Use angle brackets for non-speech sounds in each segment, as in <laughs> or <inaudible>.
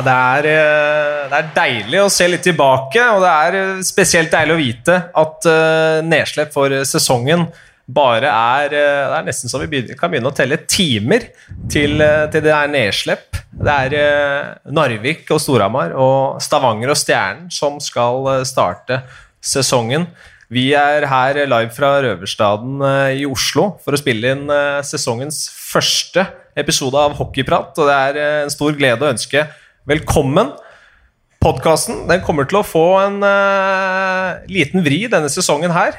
Det er, eh, det er, deilig å se litt tilbake, og det er eh, spesielt deilig å vite at uh, nedslipp for sesongen bare er Det er nesten så vi begynner, kan begynne å telle timer til, til det er nedslipp. Det er Narvik og Storhamar og Stavanger og Stjernen som skal starte sesongen. Vi er her live fra Røverstaden i Oslo for å spille inn sesongens første episode av Hockeyprat, og det er en stor glede å ønske velkommen. Podkasten kommer til å få en uh, liten vri denne sesongen her.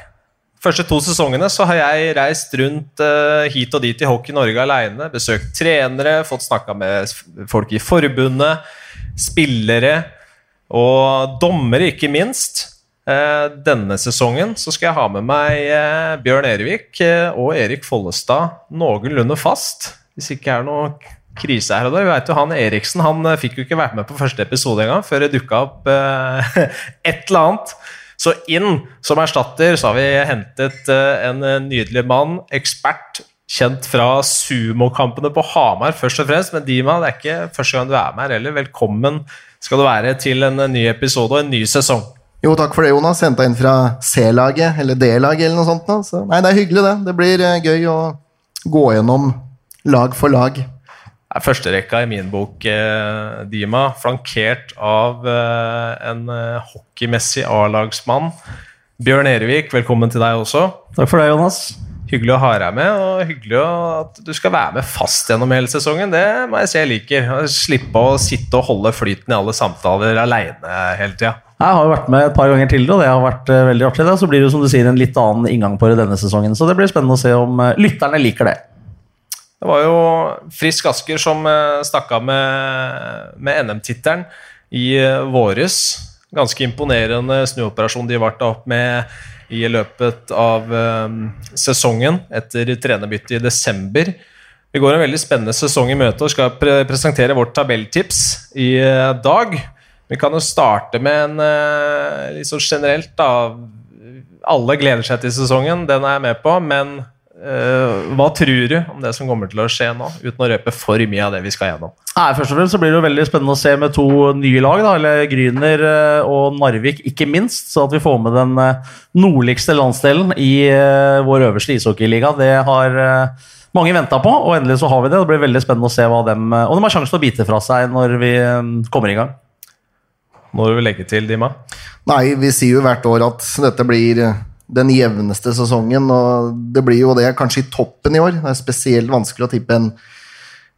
Første to sesongene så har jeg reist rundt uh, hit og dit i Hockey Norge aleine. Besøkt trenere, fått snakka med folk i forbundet, spillere og dommere, ikke minst. Uh, denne sesongen så skal jeg ha med meg Bjørn Erevik og Erik Follestad noenlunde fast. Hvis ikke er noe krise her og da. Vi vet jo han Eriksen han eh, fikk jo ikke vært med på første episode engang, før det dukka opp eh, <laughs> et eller annet. Så inn som erstatter så har vi hentet eh, en nydelig mann, ekspert, kjent fra sumokampene på Hamar først og fremst. Men Dima, det er ikke første gang du er med her heller. Velkommen skal du være til en ny episode og en ny sesong. Jo, takk for det, Jonas. Henta inn fra C-laget, eller D-laget, eller noe sånt. Så, nei, det er hyggelig, det. Det blir gøy å gå gjennom lag for lag er førsterekka i min bok, eh, Dima, flankert av eh, en eh, hockeymessig A-lagsmann. Bjørn Erevik, velkommen til deg også. Takk for det, Jonas. Hyggelig å ha deg med, og hyggelig at du skal være med fast gjennom hele sesongen. Det må jeg si jeg liker. Slippe å sitte og holde flyten i alle samtaler aleine hele tida. Jeg har jo vært med et par ganger til, og det har vært uh, veldig artig. Så blir det som du sier, en litt annen inngang på det denne sesongen. Så det blir spennende å se om uh, lytterne liker det. Det var jo Frisk Asker som eh, stakk av med, med NM-tittelen i eh, våres. Ganske imponerende snuoperasjon de ble opp med i løpet av um, sesongen etter trenerbyttet i desember. Vi går en veldig spennende sesong i møte og skal pre presentere vårt tabelltips i dag. Vi kan jo starte med en litt sånn generelt, da. Alle gleder seg til sesongen, den er jeg med på, men hva tror du om det som kommer til å skje nå, uten å røpe for mye av det vi skal gjennom? Nei, først og fremst så blir det jo veldig spennende å se med to nye lag, da, eller Gryner uh, og Narvik ikke minst. Så at vi får med den uh, nordligste landsdelen i vår øverste ishockeyliga. Det har mange venta på, og endelig så har vi det. Det blir veldig spennende å se hva dem Og de har sjansen til å bite fra seg når vi kommer i gang. Må du legge til, Dima? Nei, vi sier jo hvert år at dette blir den jevneste sesongen. Og det blir jo det kanskje i toppen i år. Det er spesielt vanskelig å tippe en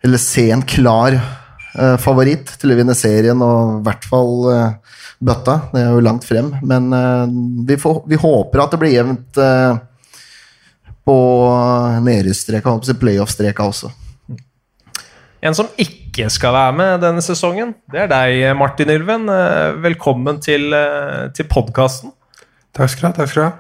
Eller se en klar eh, favoritt til å vinne serien, og i hvert fall eh, bøtta. Det er jo langt frem. Men eh, vi, får, vi, håper at det blir jevnt på nedrykksstreka, playoff-streka også. En som ikke skal være med denne sesongen, det er deg, Martin Ylven. Velkommen til, til podkasten. Takk skal du ha. takk skal du ha.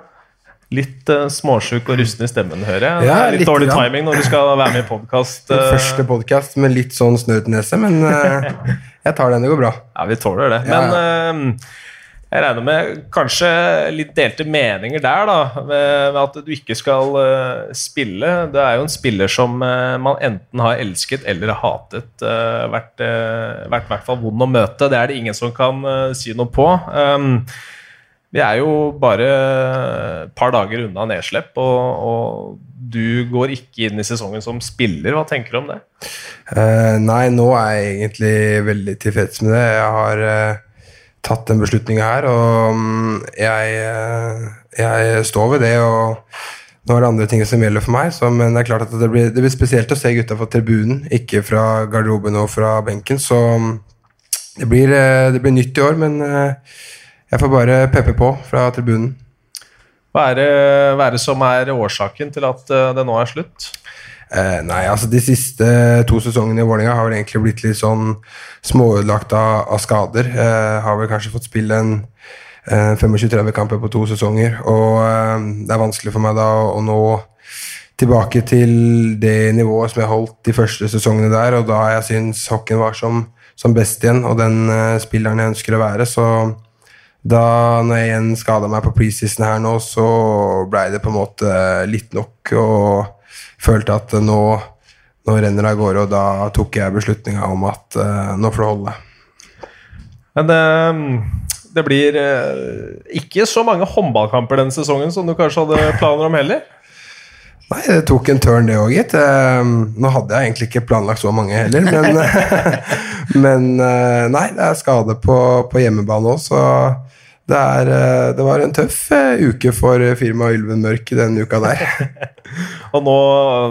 Litt uh, småsjuk og rusten i stemmen, hører jeg. Ja, litt, litt dårlig timing når du skal være med i podkast. Uh... Første podkast med litt sånn snørtnese, men uh, jeg tar den. Det går bra. Ja, vi tåler det. Ja. Men jeg regner med kanskje litt delte meninger der, da. Med at du ikke skal spille. Du er jo en spiller som man enten har elsket eller hatet. vært i hvert fall vond å møte. Det er det ingen som kan si noe på. Um, vi er jo bare et par dager unna nedslipp, og, og, du går ikke inn i sesongen som spiller. Hva tenker du om det? Uh, nei, nå er jeg egentlig veldig tilfreds med det. Jeg har uh, tatt den beslutninga her, og um, jeg, uh, jeg, står ved det. og nå er det andre ting som gjelder for meg, så, men det er klart at det blir, det blir spesielt å se gutta fra tribunen, ikke fra garderoben og fra benken. Så um, det blir, det blir nytt i år, men jeg får bare peppe på fra tribunen. Hva er, det, hva er det som er årsaken til at eh, det nå er slutt? Eh, nei, altså De siste to sesongene i Vålerenga har vel egentlig blitt litt sånn småødelagt av, av, skader. Eh, har vel kanskje fått spille en eh, 25-30 kamper på to sesonger. Og eh, det er vanskelig for meg da å, nå tilbake til det nivået som jeg holdt de første sesongene der, og da jeg syns hockeyen var som, som, best igjen, og den eh, spilleren jeg ønsker å være. så da når jeg igjen skada meg på preseason her nå, så blei det på en måte litt nok, og følte at nå, nå renner det av gårde, og da tok jeg beslutninga om at uh, nå får det holde. Men det, det blir eh, ikke så mange håndballkamper denne sesongen som du kanskje hadde planer om heller. Nei, det tok en turn, det òg, gitt. Eh, Nå hadde jeg egentlig ikke planlagt så mange heller, men, <laughs> men eh, Nei, det er skade på, på hjemmebane òg, så det, er, eh, det var en tøff eh, uke for firmaet Ylven Mørk denne uka der. <laughs> Og nå,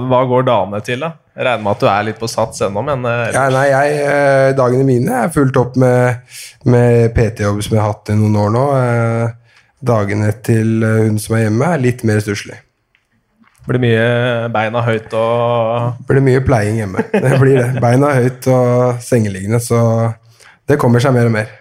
hva går dagene til, da? Jeg regner med at du er litt på sats ennå, men eh, Ja, nei, jeg, eh, Dagene mine er fulgt opp med, med PT-jobb som jeg har hatt i noen år nå. Eh, Dagene til eh, hun som er hjemme, er litt mer stusslig. blir mye beina høyt og blir mye pleiing hjemme. Det blir det. Beina høyt og sengeliggende, så det kommer seg mer og mer.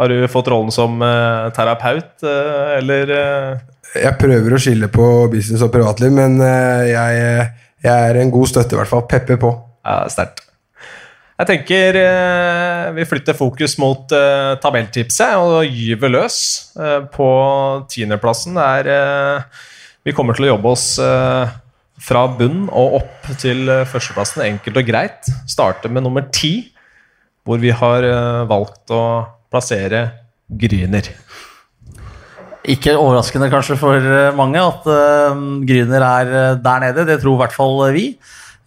Har du fått rollen som uh, terapeut, uh, eller uh... Jeg prøver å skille på business og privatliv, men jeg, jeg er en god støtte, i hvert fall. Pepper på. Ja, sterkt. Jeg tenker vi flytter fokus mot tabelltipset og gyver løs på tiendeplassen. Der vi kommer til å jobbe oss fra bunn og opp til førsteplassen, enkelt og greit. Starte med nummer ti, hvor vi har valgt å plassere Gryner. Ikke overraskende kanskje for eh, mange at uh, Gryner er eh, der nede. Det tror i hvert fall vi.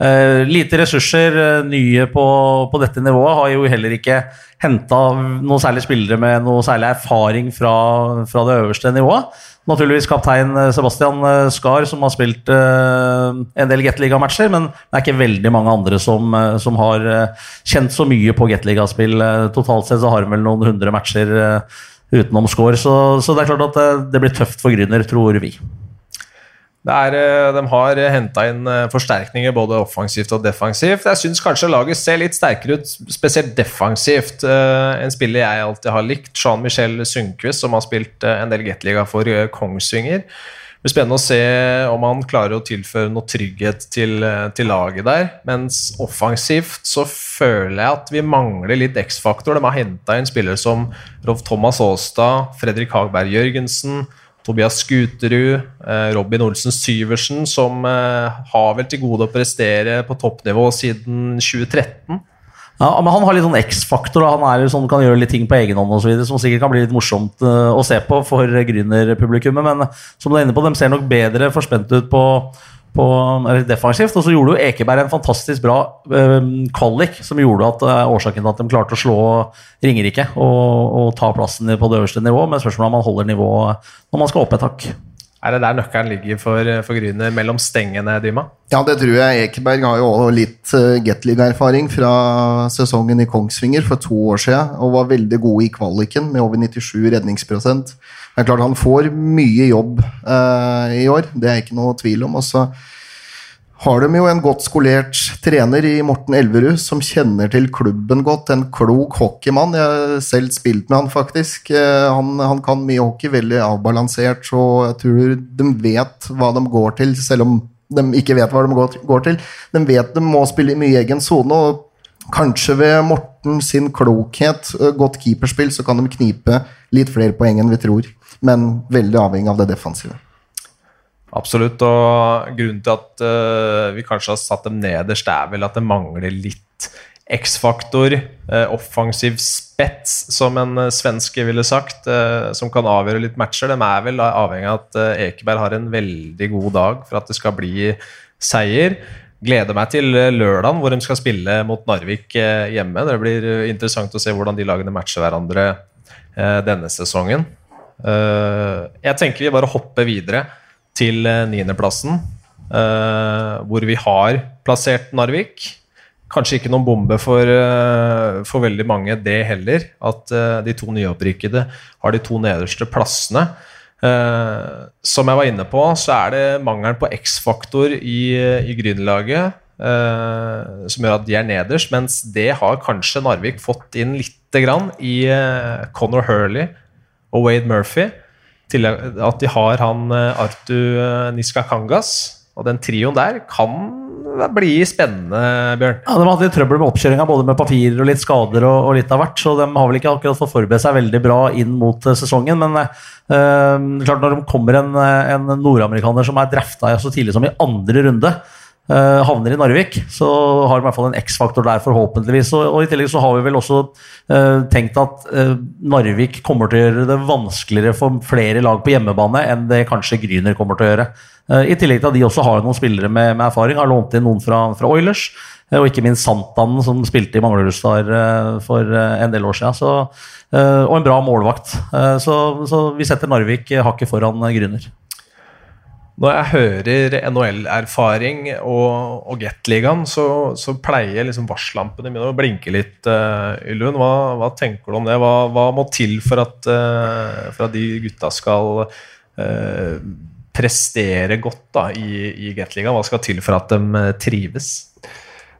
Uh, lite ressurser, uh, nye på, på dette nivået. Har jo heller ikke henta noen særlig spillere med noe særlig erfaring fra, fra det øverste nivået. Naturligvis kaptein eh, Sebastian eh, Skar, som har spilt eh, en del Gateliga-matcher, men det er ikke veldig mange andre som, som har kjent så mye på Gateliga-spill. Totalt sett så har han vel noen hundre matcher utenom score, så, så det er klart at det, det blir tøft for Grüner, tror vi. Er, eh, de har henta inn eh, forsterkninger både offensivt og defensivt. Jeg syns kanskje laget ser litt sterkere ut, spesielt defensivt. Eh, En spiller jeg alltid har likt, Jean-Michel Sundquist, som har spilt en del Gateliga for Kongsvinger. Det blir spennende å se om han klarer å tilføre noe trygghet til, til laget der. Mens offensivt så føler jeg at vi mangler litt X-faktor. De har henta inn spillere som Rolf Thomas Aastad, Fredrik Hagberg Jørgensen. Tobias Skuterud, eh, Robin Olsen Syversen, som eh, har vel til gode å prestere på toppnivå siden 2013. Ja, men Han har litt sånn X-faktor. Han er sånn, kan gjøre litt ting på egen hånd og så videre, som sikkert kan bli litt morsomt eh, å se på for Grüner-publikummet. Men som du er inne på, de ser nok bedre forspent ut på, på eller defensivt. Og så gjorde jo Ekeberg en fantastisk bra eh, kvalik, som gjorde at eh, årsaken til at de klarte å slå Ringerike og, og ta plassen på det øverste nivået. Men spørsmålet er om man holder nivået når man skal opp et hakk. Er det der nøkkelen ligger for, for Gryner, mellom stengene, Dyma? Ja, det tror jeg. Ekeberg har jo også litt uh, Gateliga-erfaring fra sesongen i Kongsvinger for to år siden, og var veldig god i kvaliken med over 97 redningsprosent. Det er klart Han får mye jobb eh, i år, det er ikke noe tvil om. Og så har de jo en godt skolert trener i Morten Elverud, som kjenner til klubben godt. En klok hockeymann. Jeg har selv spilt med han, faktisk. Eh, Han, han kan mye hockey, veldig avbalansert, så jeg tror de vet hva de går til, selv om de ikke vet hva de går, til. De vet de må spille i mye egen sone, og kanskje ved Morten sin klokhet, godt keeperspill, så kan de knipe litt flere poeng enn vi tror. Men veldig avhengig av det defensive. Absolutt. Og grunnen til at uh, vi kanskje har satt dem nederst, er vel at det mangler litt X-faktor, Uh, offensiv spets, som en uh, svenske ville sagt, som kan avgjøre litt matcher. De er vel avhengig av at Ekeberg har en veldig god dag for at det skal bli seier. Gleder meg til lørdagen, hvor de skal spille mot Narvik hjemme. Det blir interessant å se hvordan de lagene matcher hverandre denne sesongen. Eh, jeg tenker vi bare hopper videre til eh, niendeplassen, eh, hvor vi har plassert Narvik. Kanskje ikke noen bombe for, for veldig mange, det heller. At de to nyopprykkede har de to nederste plassene. Som jeg var inne på, så er det mangelen på X-faktor i, i Grünerlaget uh, som gjør at de er nederst, mens det har kanskje Narvik fått inn lite grann i uh, Conor Hurley og Wade Murphy. At de har han eh, Artu Niska Kangas. Og den trioen der kan bli spennende, Bjørn. Ja, De hadde litt trøbbel med oppkjøringa, både med papirer og litt skader og, og litt av hvert. Så de har vel ikke akkurat fått forberedt seg veldig bra inn mot eh, sesongen. Men øh, klart når det kommer en, eh, en nordamerikaner som er drafta så tidlig som i andre runde, eh, havner i Narvik, så har de i hvert fall en X-faktor der, forhåpentligvis. Og, og, I tillegg så har vi vel også uh, tenkt at uh, Narvik kommer til å gjøre det vanskeligere for flere lag på hjemmebane enn det kanskje Gryner kommer til å gjøre. I tillegg til at de også har noen spillere med, med erfaring, har lånt inn noen fra, fra Oilers. Og ikke minst Santanen, som spilte i Manglerudstad for en del år siden. Så, og en bra målvakt. Så, så vi setter Narvik hakket foran Gryner. Når jeg hører NHL-erfaring og, og Gateligaen, så, så pleier liksom varsellampene mine å blinke litt. Uh, Ylund, hva, hva, tenker du om det? Hva, hva må til for at, uh, for at, de gutta skal uh, prestere godt da, i, i Gateligaen? Hva skal til for at de trives?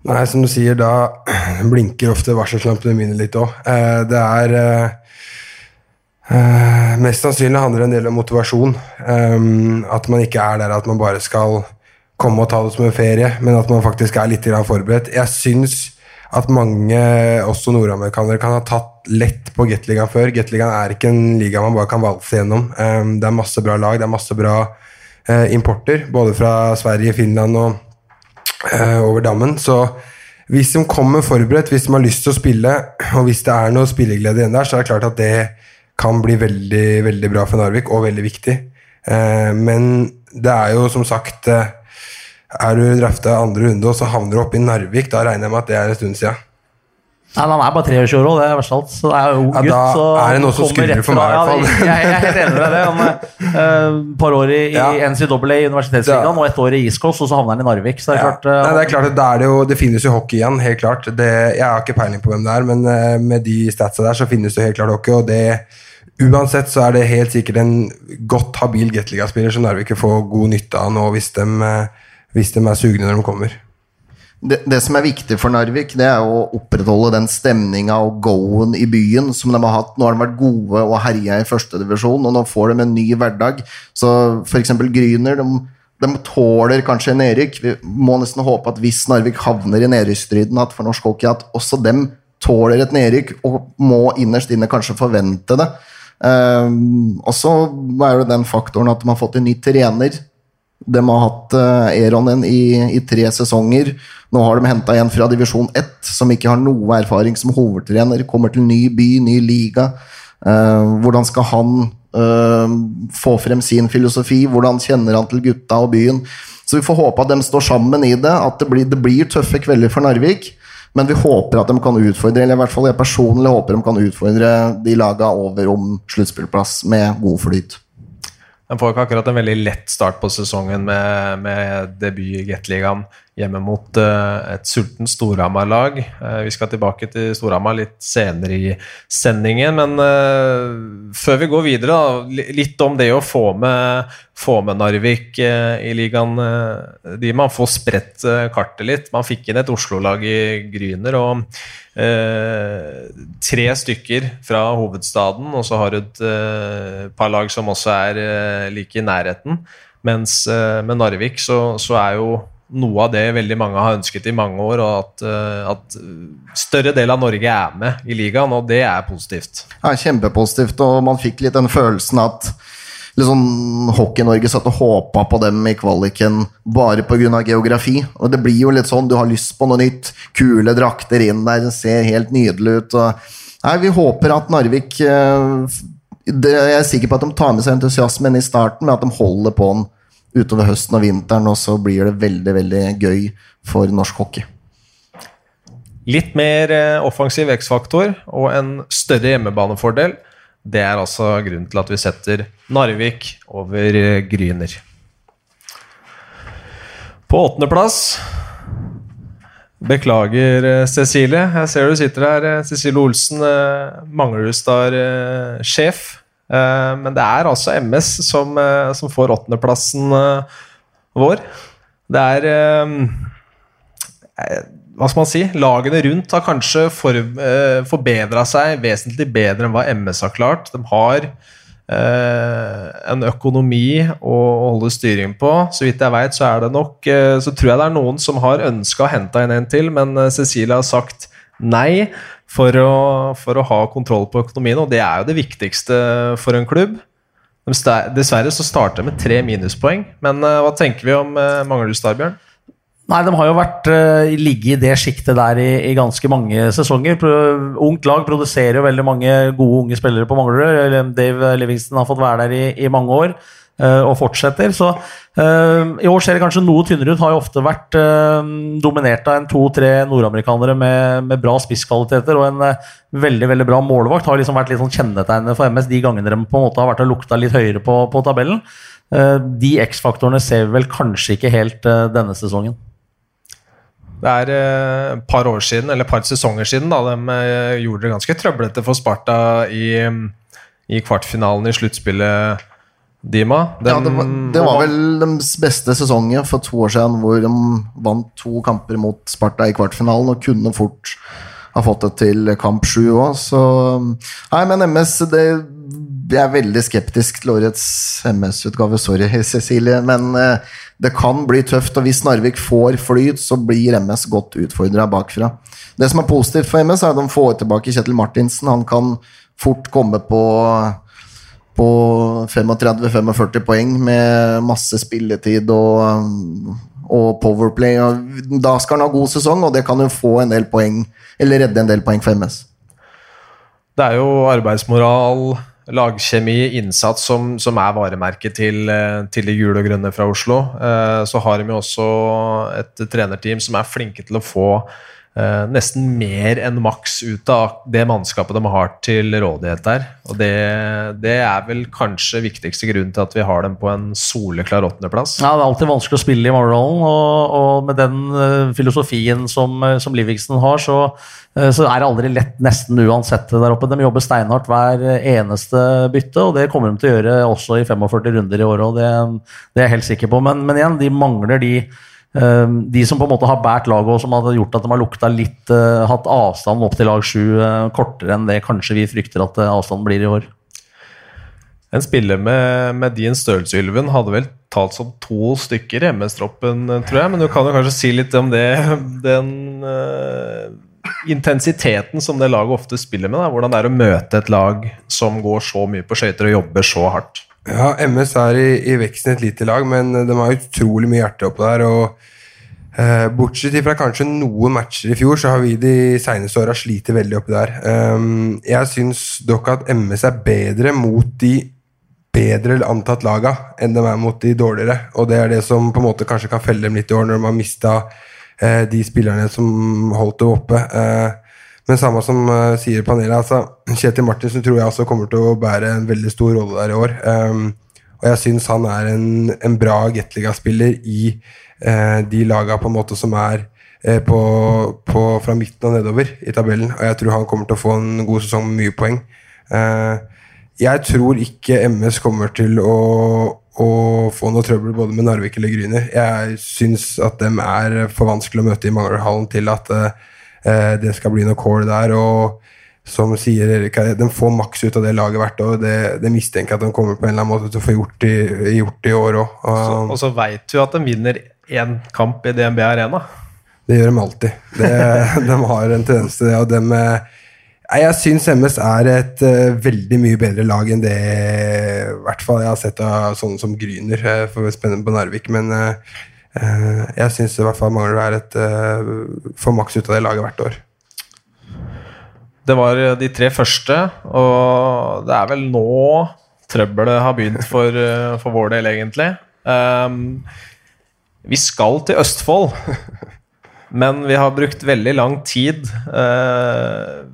Nei, som du sier, da <clears throat> blinker ofte varsellampene mine litt òg. det er Uh, mest sannsynlig handler det en del om motivasjon. Um, at man ikke er der at man bare skal komme og ta det som en ferie, men at man faktisk er litt forberedt. Jeg syns at mange, også nordamerikanere, kan ha tatt lett på Gateligaen før. Gateligaen er ikke en liga man bare kan valse gjennom. Um, det er masse bra lag, det er masse bra uh, importer, både fra Sverige, Finland og uh, over dammen. Så hvis de kommer forberedt, hvis de har lyst til å spille, og hvis det er noe spilleglede igjen der, så er det klart at det kan bli veldig, veldig bra for Narvik, og veldig viktig. Eh, men det er jo som sagt eh, Er du drafta andre runde, og så havner du oppe i Narvik, da regner jeg med at det er en stund siden. Nei, Han er bare 23 år òg, det er verst alt. Så det er ung ja. Da er det noe som skurrer for meg, i hvert fall. Ja, jeg, jeg, er helt enig med deg. Han er uh, par år i, Ja. i NCAA Universitetsligaen og ett år i East Coast, og så havner han i Narvik. Så det er klart uh, Nei, det er klart at da er det jo Det finnes jo hockey igjen, helt klart. Det, jeg har ikke peiling på hvem det er, men uh, med de statsa der så finnes det helt klart hockey, og det Uansett så er det helt sikkert en godt habil Gateliga-spiller som Narvik får god nytte av nå, hvis de, eh, hvis de er sugne når de kommer. Det, det som er viktig for Narvik, det er å opprettholde den stemninga og go-en i byen som de har hatt. Nå har de vært gode og herja i førstedivisjon, og nå får de en ny hverdag. Så f.eks. Gryner de, de tåler kanskje nedrykk. Vi må nesten håpe at hvis Narvik havner i nedrykksstriden, for norsk hockey at også dem tåler et nedrykk og må innerst inne kanskje forvente det. Um, og så er det den faktoren at de har fått en ny trener. De har hatt uh, Eronen i, i, tre sesonger. Nå har de henta en fra divisjon 1 som ikke har noe erfaring som hovedtrener. Kommer til ny by, ny liga. Uh, hvordan skal han uh, få frem sin filosofi? Hvordan kjenner han til gutta og byen? Så vi får håpe at de står sammen i det. At det blir, det blir tøffe kvelder for Narvik. Men vi håper at de kan utfordre eller i hvert fall jeg personlig håper de kan utfordre de laga over om sluttspillplass med god flyt. De får ikke akkurat en veldig lett start på sesongen med, med debut i Gateligaen hjemme mot uh, et sultent Storhamar-lag. Uh, vi skal tilbake til Storhamar litt senere i sendingen, men uh, før vi går videre, litt om det å få med, få med Narvik i ligaen. de Man får spredt kartet litt. Man fikk inn et Oslo-lag i Gryner. og tre stykker fra hovedstaden, og så har du et par lag som også er like i nærheten. Mens med Narvik så, så er jo noe av det veldig mange har ønsket i mange år, og at, at, større del av Norge er med i ligaen, og det er positivt. Ja, Kjempepositivt, og man fikk litt den følelsen at liksom, Hockey-Norge satt og håpa på dem i kvaliken bare pga. geografi. Og det blir jo litt sånn, du har lyst på noe nytt, kule drakter inn der, det ser helt nydelig ut. Og, nei, vi håper at Narvik det, Jeg er sikker på at de tar med seg entusiasmen i starten, men at de holder på den utover høsten og vinteren, og så blir det veldig veldig gøy for norsk hockey. Litt mer offensiv X-faktor og en større hjemmebanefordel. Det er altså grunnen til at vi setter Narvik over Gryner. På åttendeplass Beklager, Cecilie. Jeg ser du sitter her. Cecilie Olsen, Manglerudstad-sjef. Men det er altså MS som, som får åttendeplassen vår. Det er Hva skal man si? Lagene rundt har kanskje for, forbedra seg vesentlig bedre enn hva MS har klart. De har en økonomi å holde styring på. Så vidt jeg vet, så er det nok Så tror jeg det er noen som har ønska å hente inn en til, men Cecilie har sagt nei for å, for å, ha kontroll på økonomien, og det er jo det viktigste for en klubb. Dessverre så starter de med tre minuspoeng, men uh, hva tenker vi om uh, Manglerud Starbjørn? Nei, de har jo vært uh, ligget i det sjiktet der i, i, ganske mange sesonger. Pro, ungt lag produserer jo veldig mange gode unge spillere på Manglerud. Dave Livingston har fått være der i, i mange år og fortsetter. Så uh, i år ser det kanskje noe tynnere ut. Har jo ofte vært dominert av en to-tre nordamerikanere med, med, bra spisskvaliteter og en veldig veldig bra målvakt. Har liksom vært litt sånn kjennetegnet for MS de gangene de på en måte har vært og lukta litt høyere på, på tabellen. de X-faktorene ser vi vel kanskje ikke helt denne sesongen. Det er et par år siden, eller et par sesonger siden da, de gjorde det ganske trøblete for Sparta i, i kvartfinalen i sluttspillet. Dima. Den, ja, det var, det var vel deres beste sesongen for to år siden, hvor de vant to kamper mot Sparta i kvartfinalen og kunne fort ha fått det til kamp sju òg. Så Nei, men MS det, Jeg er veldig skeptisk til årets MS-utgave. Sorry, <laughs> Cecilie. Men uh, det kan bli tøft, og hvis Narvik får flyt, så blir MS godt utfordra bakfra. Det som er positivt for MS, er at de får tilbake Kjetil Martinsen. Han kan fort komme på, på 35-45 poeng med masse spilletid og, og Powerplay. Da skal han ha god sesong, og det kan jo få en del poeng, eller redde en del poeng for MS. Det er jo arbeidsmoral lagkjemi, innsats, som, som er varemerket til, til, de gule og grønne fra Oslo. Eh, så har de jo også et trenerteam som er flinke til å få eh, nesten mer enn maks ut av det mannskapet de har til rådighet der. Og det, det, er vel kanskje viktigste grunn til at vi har dem på en soleklar åttendeplass. Ja, det er alltid vanskelig å spille i morgenrollen, og, og med den uh, filosofien som, som Livingston har, så, uh, så, er det aldri lett nesten uansett der oppe. De jobber steinhardt hver eneste bytte, og det kommer de til å gjøre også i 45 runder i året, og det, det er jeg helt sikker på. Men, men igjen, de mangler de de som på en måte har båret laget og som har gjort at de har lukta litt uh, hatt avstand opp til lag sju, uh, kortere enn det kanskje vi frykter at uh, avstanden blir i år. En spiller med, med din størrelse, Ylven, hadde vel talt som to stykker i MS-troppen, tror jeg. Men du kan jo kanskje si litt om det. Den intensiteten som det laget ofte spiller med. Da. Hvordan det er å møte et lag som går så mye på skøyter og jobber så hardt. Ja, MS er i, i veksten et lite lag, men de har utrolig mye hjerte oppå der. og eh, Bortsett fra kanskje noen matcher i fjor, så har vi de seneste åra slitt veldig oppi der. Um, jeg syns dog at MS er bedre mot de bedre antatt laga enn de er mot de dårligere. Og det er det som på en måte kanskje kan felle dem litt i år, når de har mista eh, de spillerne som holdt dem oppe. Eh, men samme som uh, sier panelet, altså, Kjetil Martinsen tror jeg også kommer til å bære en veldig stor rolle der i år. Um, og jeg syns han er en, en bra Gateliga-spiller i uh, de laga på en måte som er uh, på, på, fra midten og nedover i tabellen. Og jeg tror han kommer til å få en god sesong med mye poeng. jeg tror ikke MS kommer til å, å få noe trøbbel både med Narvik eller Gryner. Jeg syns at dem er for vanskelig å møte i Manglerhallen til at uh, Eh, det skal bli noe kål der. og som sier Erik, De får maks ut av det laget hvert år. Det, det mistenker jeg at de kommer på en eller annen måte til å få gjort i, gjort i år òg. Og, så veit du at de vinner én kamp i DNB Arena. Det gjør de alltid. Det, <laughs> de har en tendens til det. og de, Jeg syns MS er et uh, veldig mye bedre lag enn det i hvert fall jeg har sett av sånne som Gryner. for å spenne på Narvik. Men Eh, jeg syns i hvert fall Mangler er et uh, får maks ut av det laget hvert år. Det var eh, de tre første, og det er vel nå trøbbelet har begynt for, for vår del, egentlig. Um, vi skal til Østfold, men vi har brukt veldig lang tid uh,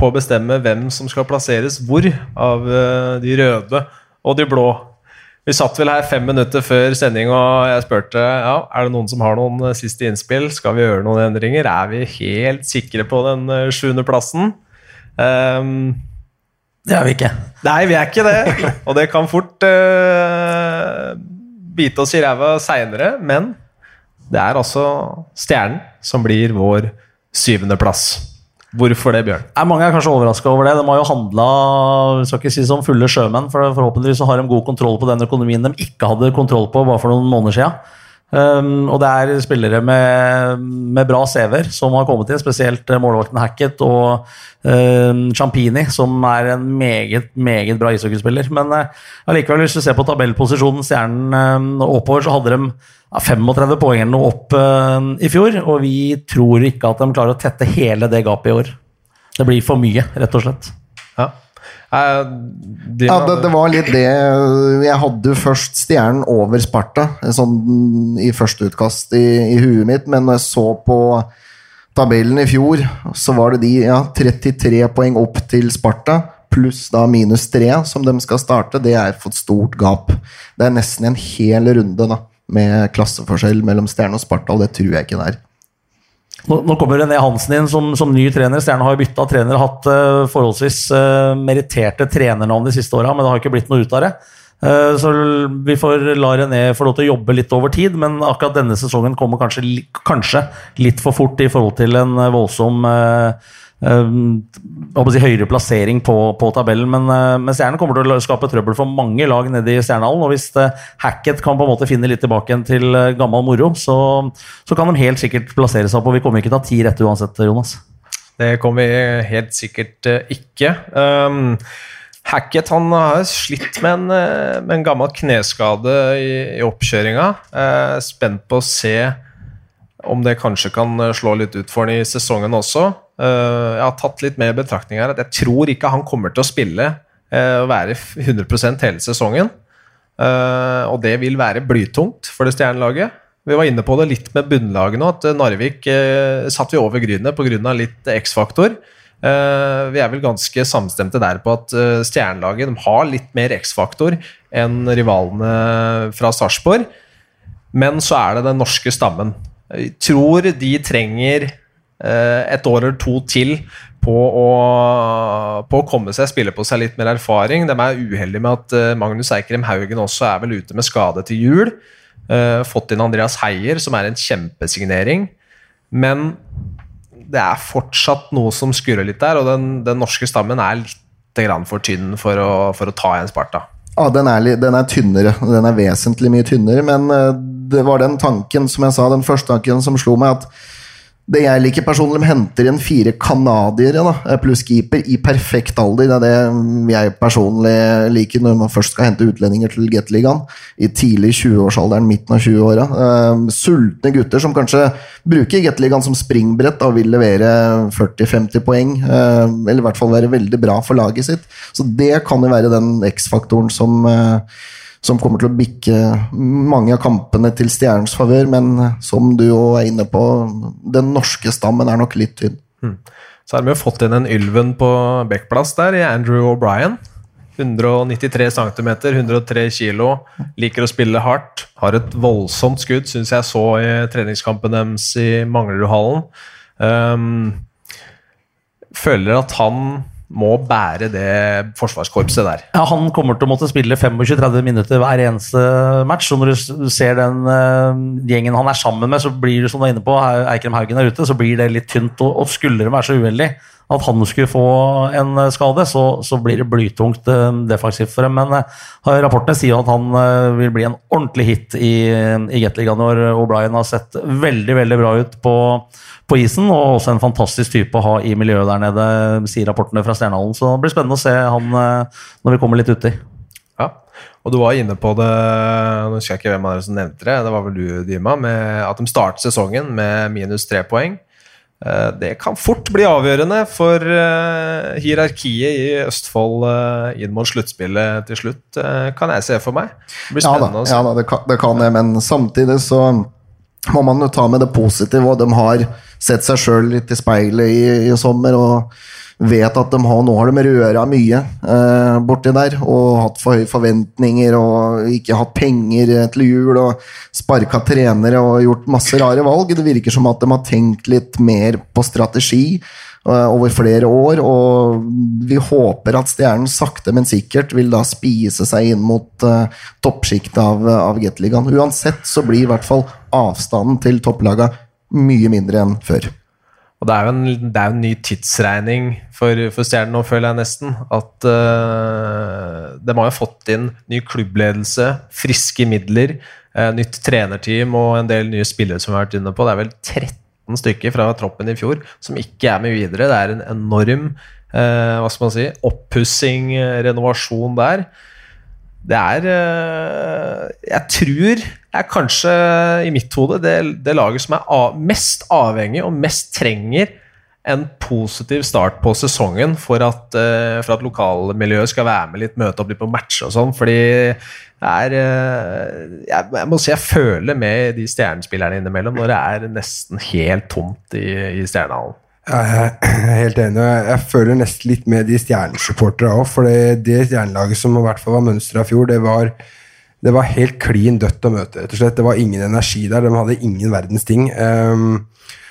på å bestemme hvem som skal plasseres hvor av uh, de røde og de blå. Vi satt vel her fem minutter før sending og jeg spurte ja, er det noen som har noen eh, siste innspill. Skal vi gjøre noen endringer? Er vi helt sikre på den eh, sjuende plassen? Um, det er vi ikke. Nei, vi er ikke det. <laughs> Og det kan fort uh, bite oss i ræva seinere, men det er altså Stjernen som blir vår syvende plass. Hvorfor det, Bjørn? Er mange er kanskje overraska over det. De har jo handla skal ikke si som fulle sjømenn, for forhåpentligvis har de god kontroll på den økonomien de ikke hadde kontroll på bare for noen måneder siden. Um, og det er spillere med, med bra CV-er som har kommet inn, spesielt eh, målvakten Hackett og um, Champini, som er en meget, meget bra ishockeyspiller. Men uh, allikevel, hvis du ser på tabellposisjonen Stjernen um, oppover, så hadde de 35 poeng eller noe opp uh, i fjor. Og vi tror ikke at de klarer å tette hele det gapet i år. Det blir for mye, rett og slett. Ja. Eh, de Ja, det, det var litt det Jeg hadde jo først Stjernen over Sparta, sånn i første utkast i, i huet mitt, men når jeg så på tabellen i fjor, så var det de ja, 33 poeng opp til Sparta, pluss da minus 3 som de skal starte. Det er for et stort gap. Det er nesten en hel runde da, med klasseforskjell mellom Stjerne og Sparta, og det tror jeg ikke det er. Nå, nå kommer René Hansen inn som, som ny trener. Stjerne har jo bytta trener, hatt uh, forholdsvis uh, meritterte trenernavn de siste åra, men det har ikke blitt noe ut av det. Uh, så vi får la René få lov til å jobbe litt over tid, men akkurat denne sesongen kommer kanskje, kanskje litt for fort i forhold til en voldsom uh, si, høyere plassering på, på tabellen. Men, uh, men Stjernen kommer til å skape trøbbel for mange lag nede i Stjernehallen. Og hvis uh, Hackett kan på en måte finne litt tilbake igjen til gammel moro, så, så, kan de helt sikkert plassere seg på. Vi kommer ikke til å ha ti rette uansett, Jonas. Det kommer vi helt sikkert ikke. Um, Hackett han har slitt med en, med en gammel kneskade i, i oppkjøringa. Uh, spent på å se om det kanskje kan slå litt ut for ham i sesongen også. Uh, jeg har tatt litt med i betraktning her at jeg tror ikke han kommer til å spille uh, og være 100% hele sesongen. Uh, og det vil være blytungt for det stjernelaget. Vi var inne på det litt med bunnlaget nå, at Narvik satt vi over Grynet pga. litt X-faktor. vi er vel ganske samstemte der på at stjernelaget har litt mer X-faktor enn rivalene fra Sarpsborg. Men så er det den norske stammen. Jeg tror de trenger et år eller to til på å, på å komme seg, spille på seg litt mer erfaring. De er uheldige med at Magnus Eikrem Haugen også er vel ute med skade til jul. Fått inn Andreas Heier, som er en kjempesignering. Men det er fortsatt noe som skurrer litt der, og den, den norske stammen er litt for tynn for å, for å ta igjen Sparta. Ja, den er, den er, tynnere. Den er vesentlig mye tynnere. Men det var den tanken, som jeg sa, den første tanken som slo meg, at det jeg liker personlig, de henter inn fire canadiere pluss keeper i perfekt alder. Det er det jeg personlig liker når man først skal hente utlendinger til Gateligaen. I tidlig 20-årsalderen, midten av 20-åra. Uh, sultne gutter som kanskje bruker Gateligaen som springbrett og vil levere 40-50 poeng. Uh, eller i hvert fall være veldig bra for laget sitt. Så det kan jo være den X-faktoren som som kommer til å bikke mange av kampene til Stjernens favør. Men som du òg er inne på, den norske stammen er nok litt tynn. Mm. Så har vi jo fått inn en Ylven på backplass der, i Andrew O'Brien. 193 cm, 103 kg. Liker å spille hardt. Har et voldsomt skudd, syns jeg så i treningskampen deres i Manglerudhallen. Um, føler at han må bære det forsvarskorpset der. Ja, Han kommer til å måtte spille 25-30 minutter hver eneste match. Så Når du ser den uh, gjengen han er sammen med, så blir det som du er inne på, Eikrem Haugen er ute, så blir det litt tynt. Og, og skulle de være så uheldig at han skulle få en skade, så, så blir det blytungt uh, defensivt for dem. Men uh, rapportene sier at han vil bli en ordentlig hit i, i Gateligaen når O'Brien har sett veldig, veldig bra ut på på isen, og også en fantastisk type å ha i miljøet der nede, sier rapportene fra Stjernehallen. Så det blir spennende å se han eh, når vi kommer litt uti. Ja, og du var inne på det, nå husker jeg ikke hvem av dere som nevnte det, det var vel du, Dima, at de startet sesongen med minus tre poeng. Eh, det kan fort bli avgjørende for eh, hierarkiet i Østfold inn mot sluttspillet til slutt, kan jeg se for meg. Det blir spennende ja da, ja da det, kan, det kan jeg, men samtidig så må man jo ta med det positive, og de har sett seg sjøl litt i speilet i, i, sommer og vet at de har, nå har de røra mye eh, borti der og hatt for høye forventninger og ikke hatt penger til jul og sparka trenere og gjort masse rare valg. Det virker som at de har tenkt litt mer på strategi eh, over flere år, og vi håper at Stjernen sakte, men sikkert vil da spise seg inn mot uh, toppsjiktet av, av Gateligaen. Uansett så blir i hvert fall avstanden til topplaga mye mindre enn før. Og det er jo en, er en ny tidsregning for, for Stjernen nå, føler jeg nesten. At uh, de har jo fått inn ny klubbledelse, friske midler. uh, nytt trenerteam og en del nye spillere som vi har vært inne på. Det er vel 13 stykker fra troppen i fjor som ikke er med videre. Det er en enorm uh, hva skal man si, oppussing, renovasjon der. Det er Jeg tror jeg kanskje i mitt hode det, det laget som er av, mest avhengig og mest trenger en positiv start på sesongen for at, uh, for at lokalmiljøet skal være med litt, møte opp litt på matcher og sånn. Fordi det er uh, jeg, jeg, må si jeg føler med de stjernespillerne innimellom når det er nesten helt tomt i, i Stjernehallen. Jeg er helt enig. og Jeg føler nesten litt med de stjernesupporterne òg. For det stjernelaget som i hvert fall var mønsteret i fjor, det var, det var helt klin dødt å møte. rett og slett. Det var ingen energi der. De hadde ingen verdens ting. Um,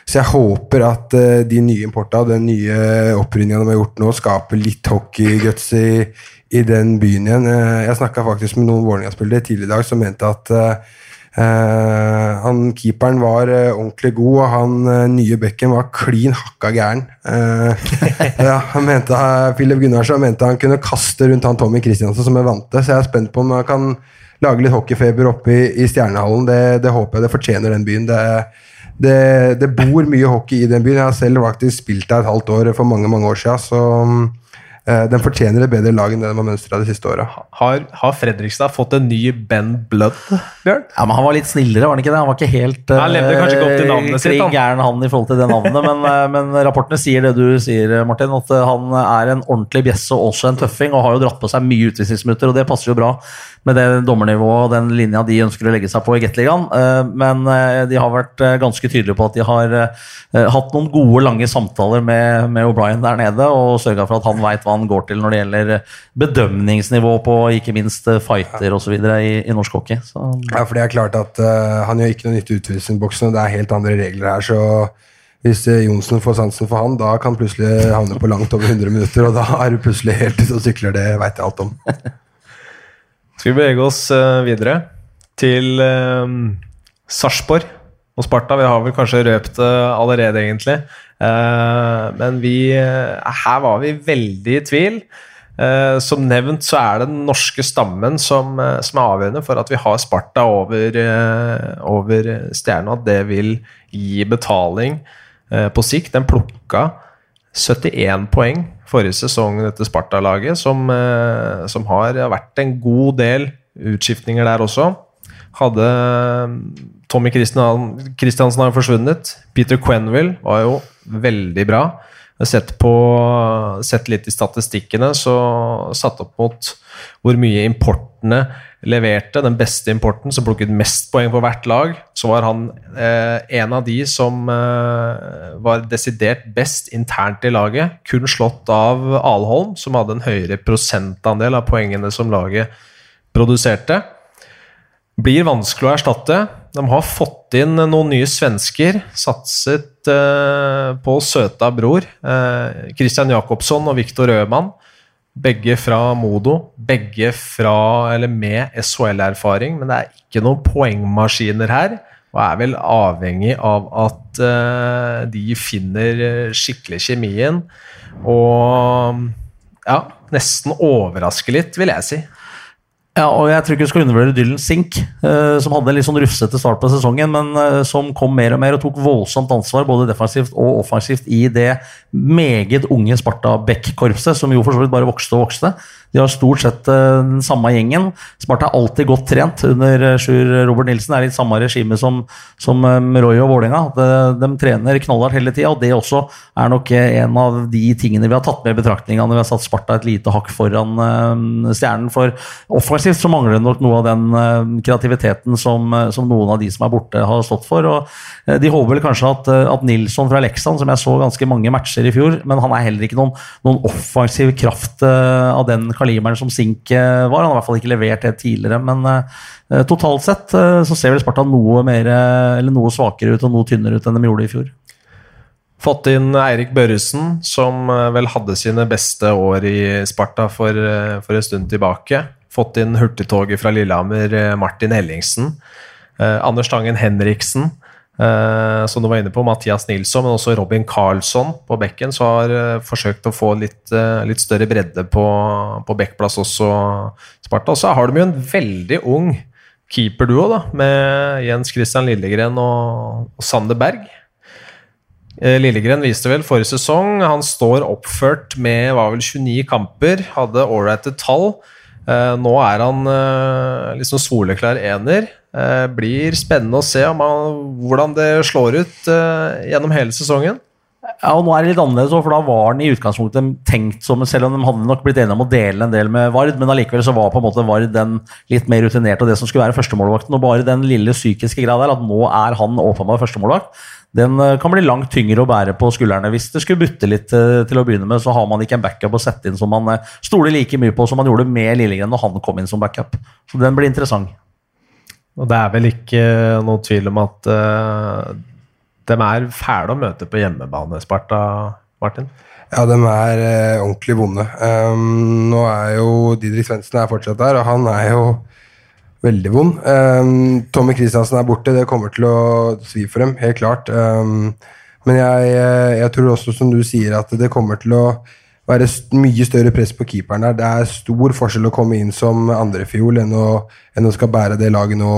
så jeg håper at uh, de nye importa, den nye opprydninga de har gjort nå, skaper litt hockeyguts i, i den byen igjen. Uh, jeg snakka faktisk med noen Vålerenga-spillere tidligere i dag som mente at uh, han Keeperen var ordentlig god, og han nye bekken var klin hakka gæren. <laughs> ja, han mente, Philip Gunnarsson mente han kunne kaste rundt han Tommy Kristiansen som er vante, så jeg er spent på om han kan lage litt hockeyfeber oppe i, i Stjernehallen. Det, det, håper jeg det fortjener den byen. Det det, det, bor mye hockey i den byen. Jeg har selv faktisk spilt der et halvt år for mange mange år siden. Så den fortjener et bedre lag enn det de har mønstra de siste åra. Har, har, Fredrikstad fått en ny Ben Blood, Bjørn? Ja, men Han var litt snillere, var han ikke det? Han var ikke helt Han levde kanskje ikke opp til navnet sitt. Gæren han i forhold til det navnet, men, uh, men, rapportene sier det du sier, Martin. At han er en ordentlig bjesse og også en tøffing, og har jo dratt på seg mye utvisningsminutter, og det passer jo bra med det dommernivået og den linja de ønsker å legge seg på i Gateligaen. Eh, men eh, de har vært eh, ganske tydelige på at de har hatt noen gode, lange samtaler med, med O'Brien der nede og sørga for at han veit hva han går til når det gjelder bedømningsnivå på ikke minst fighter osv. I, i norsk hockey. Så. Ja, for det er klart at uh, han gjør ikke noe nytte i utvisningsboksen, og det er helt andre regler her. så hvis Johnsen får sansen for han, da kan han plutselig havne på langt over 100 minutter. Og da er du plutselig helt ute og sykler. Det veit jeg alt om. <laughs> Skal vi bevege oss uh, videre til uh, Sarpsborg og Sparta. Vi har vel kanskje røpt det uh, allerede, egentlig. Uh, men vi Her var vi veldig i tvil. som nevnt så er det den norske stammen som, som, er avgjørende for at vi har Sparta over, over Stjerna. Det vil gi betaling på sikt. Den plukka 71 poeng forrige sesong, dette Sparta-laget, som, eh, som, har vært en god del utskiftninger der også. Hadde Tommy Christiansen har forsvunnet. Peter Quenville var jo veldig bra. Sett, på, sett litt i statistikkene, så satt opp mot hvor mye importene leverte den beste importen, som plukket mest poeng på hvert lag, så var han eh, en av de som eh, var desidert best internt i laget. Kun slått av Alholm, som hadde en høyere prosentandel av poengene som laget produserte. Blir vanskelig å erstatte. De har fått inn noen nye svensker. Satset eh, på søta bror. Eh, Christian Jacobsson og Viktor Øhmann. Begge fra Modo. Begge fra, eller med SHL-erfaring, men det er ikke noen poengmaskiner her. Og er vel avhengig av at eh, de finner skikkelig kjemien. Og ja, nesten overraske litt, vil jeg si. Ja, og jeg tror ikke du skal undervurdere Dylan Sink, uh, som hadde en litt sånn rufsete start på sesongen, men uh, som kom mer og mer og tok voldsomt ansvar både defensivt og offensivt i det meget unge Sparta Beck-korpset, som jo for så vidt bare vokste og vokste. De har stort sett uh, den samme gjengen. Sparta er alltid godt trent under uh, Sjur Robert Nilsen. Det er litt samme regime som, som um, Roy og Vålerenga. De, de, trener knallhardt hele tida, og det også er nok en av de tingene vi har tatt med i betraktninga når vi har satt Sparta et lite hakk foran stjernen. For offensivt så mangler det nok noe av den kreativiteten som, som, noen av de som er borte, har stått for. og De håper vel kanskje at, at Nilsson fra Leksand, som jeg så ganske mange matcher i fjor, men han er heller ikke noen, noen offensiv kraft av den kaliberen som Sink eh, var. Han har i hvert fall ikke levert det tidligere, men uh, totalt sett uh, så ser vel Sparta noe, mer, noe svakere ut og noe tynnere ut enn de gjorde i fjor. Fått inn Eirik Børresen, som vel hadde sine beste år i Sparta for, for en stund tilbake. Fått inn hurtigtoget fra Lillehammer, Martin Ellingsen. Eh, Anders Tangen Henriksen. Uh, som du var inne på, Mathias Nilsson, men også Robin Karlsson på bekken, så har uh, forsøkt å få litt, uh, litt større bredde på, på bekkplass også, Sparta. Og så har de jo en veldig ung keeperduo, da, med Jens Christian Lillegren og, og Sander Berg. Lillegren viste vel forrige sesong. Han står oppført med var vel 29 kamper, hadde ålreite tall. Nå er han liksom soleklar ener. Eh, blir spennende å se om han, hvordan det slår ut eh, gjennom hele sesongen. Ja, og nå er det litt annerledes, for da var han i utgangspunktet tenkt som Selv om de hadde nok blitt enige om å dele en del med Vard, men allikevel så var på en måte Vard den litt mer rutinerte og det som skulle være førstemålvakten. Og bare den lille psykiske greia der, at nå er han åpenbart førstemålvakt, den eh, kan bli langt tyngre å bære på skuldrene. Hvis det skulle butte litt eh, til å begynne med, så har man ikke en backup å sette inn som man eh, stoler like mye på som man gjorde med Lillegren når han kom inn som backup. Så den blir interessant. Og det er vel ikke noe tvil om at uh, de er fæle å møte på hjemmebane, Sparta, Martin? Ja, de er uh, ordentlig vonde. Um, nå er jo Didrik Svendsen fortsatt der, og han er jo veldig vond. Um, Tommy Kristiansen er borte, det kommer til å svi for dem, helt klart. Um, men jeg, jeg, tror også, som du sier, at det kommer til å være mye større press på keeperen der. Det er stor forskjell å komme inn som andrefiol enn, enn å skal bære det laget nå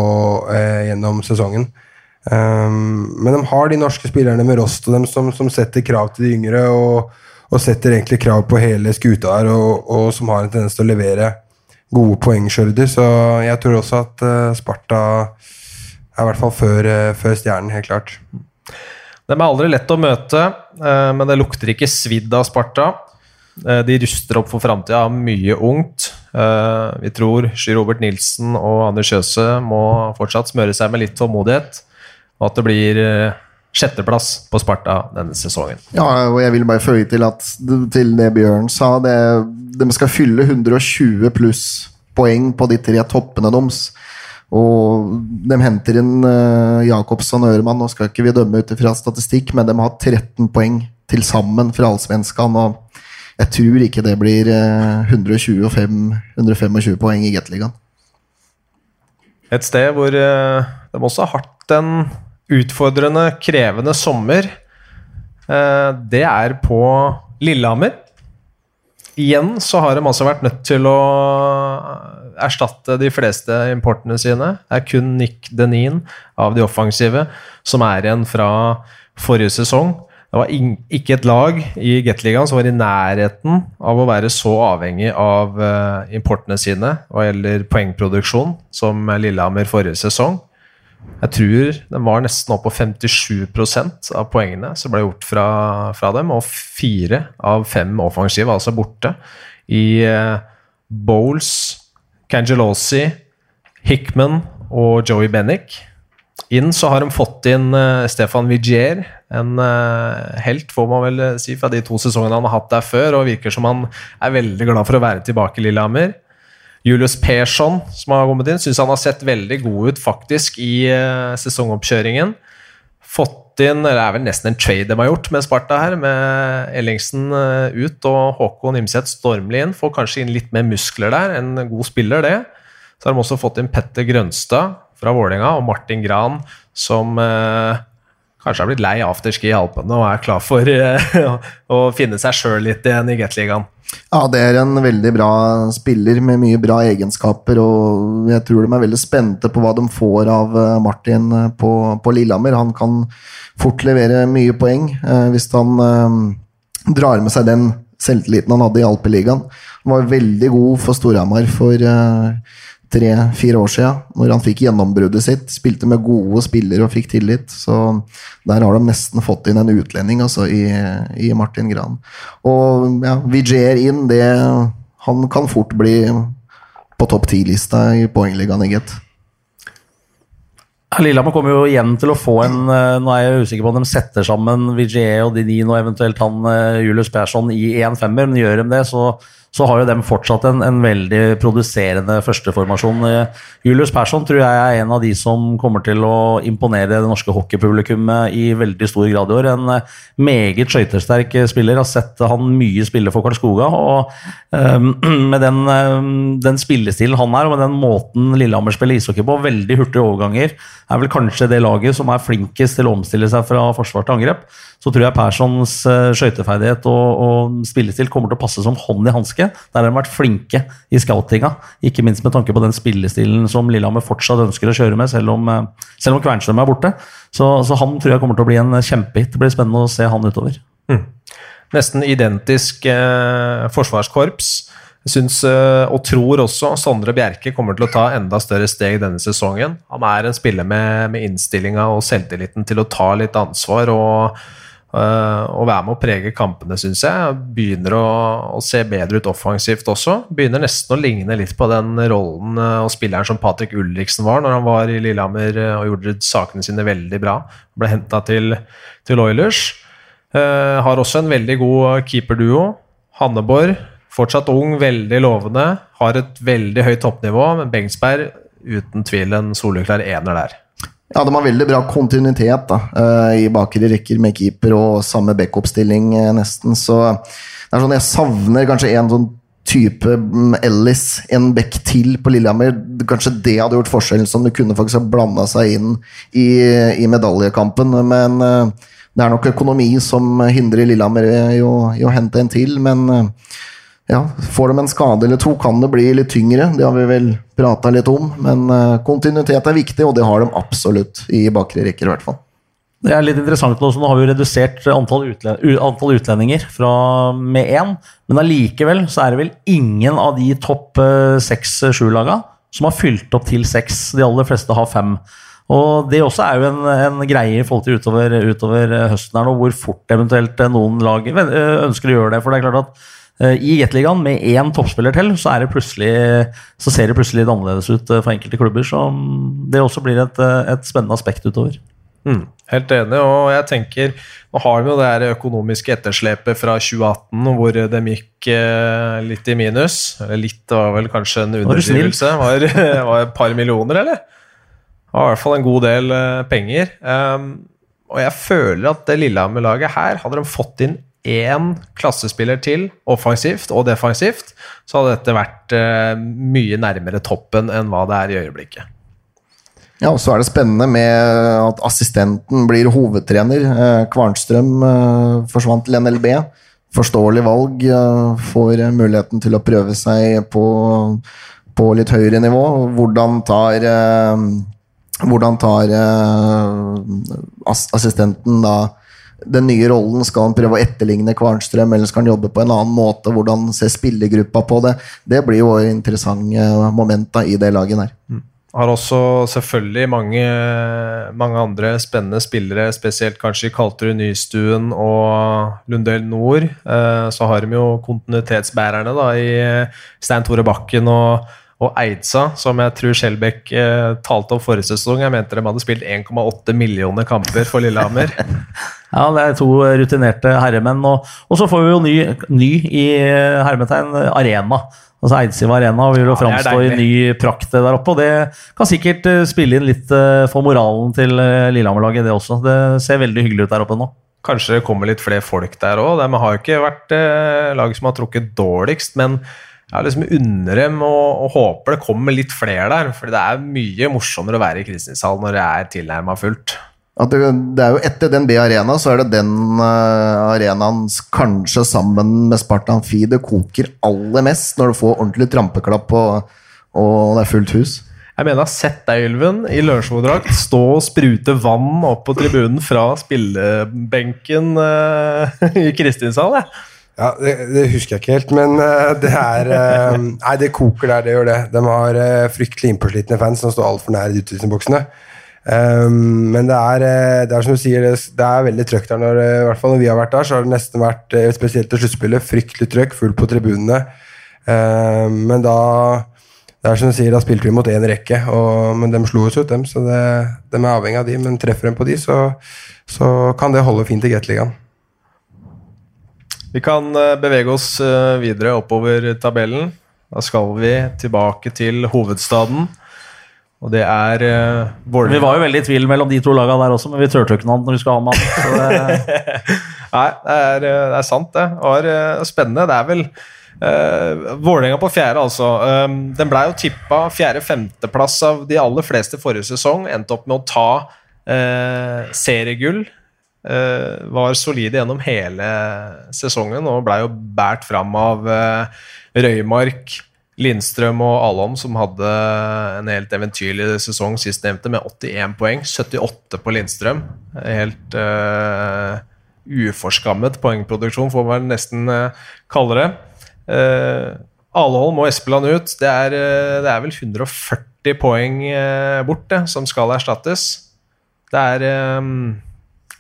eh, gjennom sesongen. Um, men de har de norske spillerne med Rost og dem som, som setter krav til de yngre, og, og, setter egentlig krav på hele skuta her, og, og som har en tendens til å levere gode poengskjørder. Så jeg tror også at uh, Sparta er i hvert fall før, uh, før Stjernen, helt klart. De er aldri lett å møte, uh, men det lukter ikke svidd av Sparta. De ruster opp for framtida, har mye ungt. Vi tror Sky Robert Nilsen og Anders Kjøse må fortsatt smøre seg med litt tålmodighet og at det blir eh, sjetteplass på Sparta denne sesongen. Ja, og jeg vil bare føye til at til det Bjørn sa, det, de skal fylle 120 pluss poeng på de tre toppene deres. Og de henter inn uh, Jacobsson og Ørman. Nå skal ikke vi dømme ut fra statistikk, men de har 13 poeng til sammen fra Allsvenskan. Og jeg tror ikke det blir 125-125 poeng i Gateligaen. Et sted hvor uh, de også har hatt en utfordrende, krevende sommer, eh, det er på Lillehammer. Igjen så har de altså vært nødt til å erstatte de fleste importene sine. Det er kun Nick Denin av de offensive som er igjen fra forrige sesong. Det var ikke et lag i Gateligaen som var i nærheten av å være så avhengig av eh, importene sine hva gjelder poengproduksjon som Lillehammer forrige sesong. Jeg tror den var nesten opp på 57% av poengene som ble gjort fra, fra, dem, og fire av fem offensive, altså borte. I uh, Bowles, Cangelosi, Hickman og Joey Bennick. Inn så har de fått inn uh, Stefan Vigier, en uh, helt, får man vel si, fra de to sesongene han har hatt der før, og virker som han er veldig glad for å være tilbake i Lillehammer. Julius Persson, som har kommet inn, syns han har sett veldig god ut faktisk i uh, sesongoppkjøringen. Fått inn eller Det er vel nesten en trade de har gjort med Sparta her, med Ellingsen ut og Håkon Imseth stormlig inn. Får kanskje inn litt mer muskler der. En god spiller, det. Så har de også fått inn Petter Grønstad fra Vålerenga og Martin Gran, som eh, kanskje har blitt lei afterski i Alpene og er klar for <laughs> å finne seg sjøl litt igjen i Gateligaen. Ja, det er en veldig bra spiller med mye bra egenskaper, og jeg tror de er veldig spente på hva de får av eh, Martin eh, på, på Lillehammer. Han kan fort levere mye poeng eh, hvis han eh, drar med seg den selvtilliten han hadde i Alpeligaen. Han var veldig god for Storhamar for eh, tre-fire år siden, når han fikk gjennombruddet sitt. Spilte med gode spillere og fikk tillit. Så der har de nesten fått inn en utlending altså, i, i Martin Gran. Og ja, Vigier inn, det Han kan fort bli på topp ti-lista i poengligaen, gitt. Lillehammer kommer jo igjen til å få en eh, Nå er jeg usikker på om de setter sammen Vigier og Dinin og eventuelt han eh, Julius Persson i én femmer, men gjør de det, så så har jo dem fortsatt en, en veldig produserende førsteformasjon. Eh, Julius Persson tror jeg er en av de som kommer til å imponere det norske hockeypublikummet i veldig stor grad i år. En eh, meget skøytesterk spiller. Har sett han mye spille for Karlskoga. og um, <clears throat> Med den, um, den spillestilen han er, og med den måten Lillehammer spiller ishockey på, veldig hurtige overganger, er vel kanskje det laget som er flinkest til å omstille seg fra forsvar til angrep. Så tror jeg Perssons uh, skøyteferdighet og, og spillestil kommer til å passe som hånd i hanske. Taktiske. Der har de vært flinke i scoutinga, ikke minst med tanke på den spillestilen som Lillehammer fortsatt ønsker å kjøre med, selv om, eh, selv om Kvernstrøm er borte. Så, så, han tror jeg kommer til å bli en kjempehit. Det blir spennende å se han utover. Mm. Nesten identisk eh, forsvarskorps. Syns uh, og tror også Sondre Bjerke kommer til å ta enda større steg denne sesongen. Han er en spiller med, med innstillinga og selvtilliten til å ta litt ansvar og, uh, og være med å prege kampene, syns jeg. Begynner å, å, se bedre ut offensivt også. Begynner nesten å ligne litt på den rollen uh, og spilleren som Patrick Ulriksen var når han var i Lillehammer og gjorde sakene sine veldig bra. Ble henta til, til Oilers. har også en veldig god keeperduo. Hanneborg Fortsatt ung, veldig lovende. Har et veldig høyt toppnivå, men Bengsberg uten tvil en soleklar ener der. Ja, de har veldig bra kontinuitet da, eh, i bakre rekker med keeper og samme backup-stilling, eh, nesten. Så det er sånn jeg savner kanskje en sånn type mm, Ellis, en back til på Lillehammer. Kanskje det hadde gjort forskjellen, som det kunne faktisk ha blanda seg inn i, i medaljekampen. Men uh, det er nok økonomi som hindrer Lillehammer i å, i å hente en til. Men ja, får de en skade eller to, kan det bli litt tyngre. Det har vi vel prata litt om. Men uh, kontinuitet er viktig, og det har de absolutt i bakre rekker, i hvert fall. Det er litt interessant nå, nå har vi jo redusert antall, utlend antall utlendinger fra med én. Men allikevel så er det vel ingen av de topp eh, seks-sju-laga som har fylt opp til seks. De aller fleste har fem. Og Det også er jo en, en greie i forhold til utover, utover høsten her nå, hvor fort eventuelt noen lag ønsker å gjøre det. For det er klart at Eh, I Gateligaen med én toppspiller til, så, så, ser det plutselig litt annerledes ut eh, for enkelte klubber. Så det også blir et, eh, et spennende aspekt utover. Mm, helt enig, og jeg tenker Nå har vi jo det her økonomiske etterslepet fra 2018 hvor de gikk eh, litt i minus. Eller litt var vel kanskje en underdrivelse. Var, <laughs> var et par millioner, eller? Det var i hvert fall en god del eh, penger. Um, og jeg føler at det Lillehammer-laget her hadde de fått inn én klassespiller til, offensivt og defensivt, så hadde dette vært uh, mye nærmere toppen enn hva det er i øyeblikket. Ja, og så er det spennende med at assistenten blir hovedtrener. Eh, Kvarnstrøm eh, forsvant til NLB. Forståelig valg. Får muligheten til å prøve seg på, på litt høyere nivå. Hvordan tar, hvordan tar assistenten da den nye rollen? Skal han prøve å etterligne Kvarnstrøm, eller skal han jobbe på en annen måte? Hvordan ser spillergruppa på det? Det blir jo interessante momenter i det laget der. Mm. Har også selvfølgelig mange, mange, andre spennende spillere, spesielt kanskje i Kalterud Nystuen og Lundell Nord. Eh, så har de jo kontinuitetsbærerne da, i Stein Tore Bakken og og Eidsa, som jeg tror Skjelbæk eh, talte om forrige sesong. Jeg mente de hadde spilt 1,8 millioner kamper for Lillehammer. <laughs> ja, det er to rutinerte herremenn. Og, og så får vi jo ny, ny i eh, hermetegn arena. Altså Eidsiv Arena vil jo ja, framstå i ny prakt der oppe. Og det kan sikkert eh, spille inn litt eh, for moralen til Lillehammer-laget, det også. Det ser veldig hyggelig ut der oppe nå. Kanskje det kommer litt flere folk der òg. De har jo ikke vært eh, lag som har trukket dårligst, men jeg liksom unner dem og, og, håper det kommer litt flere der. For det er mye morsommere å være i Kristiansand når det er tilnærma fullt. Det, det, er jo Etter den B Arena så er det den uh, arenaen kanskje sammen med Spartan Fi det koker aller mest når du får ordentlig trampeklapp og, og det er fullt hus. Jeg mener jeg har sett deg, Ylven, i Lørenskog-drakt stå og sprute vann opp på tribunen fra spillebenken uh, <laughs> i Kristiansand. Ja, det, det, husker jeg ikke helt, men uh, det er uh, Nei, det koker der, det gjør det. De har uh, fryktelig innpåslitne fans som står altfor nær utvisningsboksene. Um, men det er, det er som du sier, det, det er veldig trøkk der. Når, I hvert fall når vi har vært der, så har det nesten vært, spesielt til sluttspillet, fryktelig trøkk, fullt på tribunene. Um, men da det er som du sier, da spilte vi mot én rekke, og, men de slo oss ut, dem. Så det, de er avhengig av de, men treffer de på de, så, så kan det holde fint i Gateligaen. Vi kan eh, bevege oss eh, videre oppover tabellen. Da skal vi tilbake til hovedstaden. Og det er uh, Vålerenga. Vi var jo veldig i tvil mellom de to lagene der også, men vi turte ikke noe annet når vi skal ha med <laughs> Nei, det er, det er, sant, det. Det var spennende. Det er vel uh, Vålerenga på fjerde, altså. Um, den blei jo tippa fjerde-femteplass av de aller fleste forrige sesong. Endte opp med å ta uh, seriegull Eh, var solide gjennom hele sesongen og blei jo båret fram av eh, Røymark, Lindstrøm og Alholm, som hadde en helt eventyrlig sesong sistnevnte, med 81 poeng. 78 på Lindstrøm. Helt uh, uforskammet poengproduksjon, får man nesten uh, kalle det. Uh, Alholm og Espeland ut. Det er, det er vel 140 poeng borte som skal erstattes. Det er um,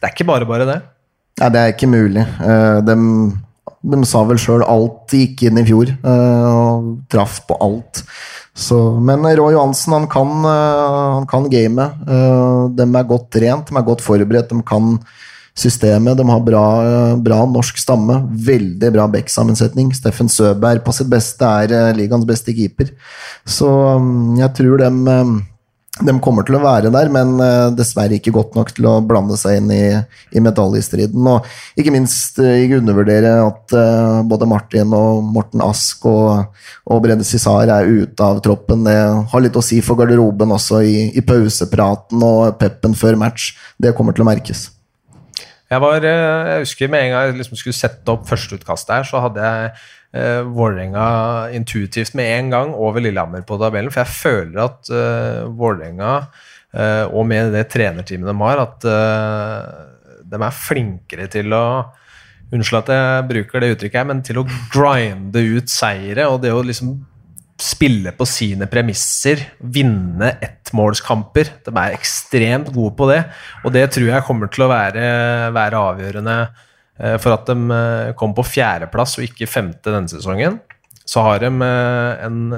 det er ikke bare bare, det. Nei, det er ikke mulig. De, de sa vel sjøl alt gikk inn i fjor, og traff på alt. Så, men Roy Johansen han kan, han kan gamet. De er godt trent, de er godt forberedt, de kan systemet. De har bra, bra norsk stamme. Veldig bra backsammensetning. Steffen Søberg på sitt beste er ligaens beste keeper. Så jeg tror de de kommer til å være der, men uh, dessverre ikke godt nok til å blande seg inn i, i medaljestriden. Og ikke minst jeg ikke undervurdere at uh, både Martin og Morten Ask og, og Brede Cissar er ute av troppen. Det har litt å si for garderoben også, i, i pausepraten og peppen før match. Det kommer til å merkes. Jeg, var, jeg husker med en gang jeg liksom skulle sette opp førsteutkastet her, så hadde jeg uh, Vålerenga intuitivt med en gang over Lillehammer på tabellen. For jeg føler at uh, Vålerenga, uh, og med det trenerteamet de har, at uh, de er flinkere til å Unnskyld at jeg bruker det uttrykket, her, men til å grinde ut seire. Og det å liksom spille på sine premisser, vinne ettmålskamper. De er ekstremt gode på det, og det tror jeg kommer til å være, være avgjørende Eh, for at de eh, kom på fjerdeplass og ikke femte denne sesongen. Så har de eh, en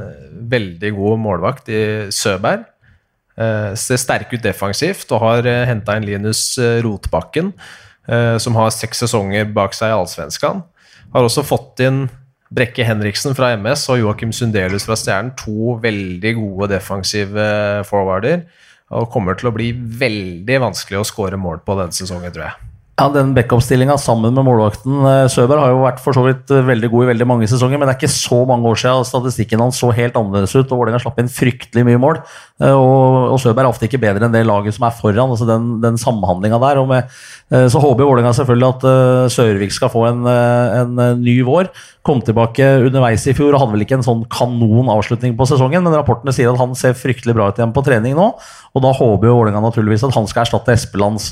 veldig god målvakt i Søberg. Ser sterk ut defensivt og har henta inn Linus Rotbakken, som har seks sesonger bak seg i Allsvenskan. Har også fått inn Brekke Henriksen fra MS og Joakim Sundelius fra Stjernen. To veldig gode defensive forwarder. Og kommer til å bli veldig vanskelig å skåre mål på denne sesongen, tror jeg. Ja, Den backup-stillinga sammen med målvakten eh, Søberg har jo vært for så vidt eh, veldig god i veldig mange sesonger, men det er ikke så mange år siden statistikken hans så helt annerledes ut. og Vålerenga slapp inn fryktelig mye mål. Eh, og, og Søberg er ofte ikke bedre enn det laget som er foran. altså Den, den samhandlinga der. og med, Så håper Vålerenga selvfølgelig at Sørvik skal få en, en ny vår. Kom tilbake underveis i fjor og hadde vel ikke en sånn kanon avslutning på sesongen, men rapportene sier at han ser fryktelig bra ut igjen på trening nå. Og da håper jo Vålerenga naturligvis at han skal erstatte Espelands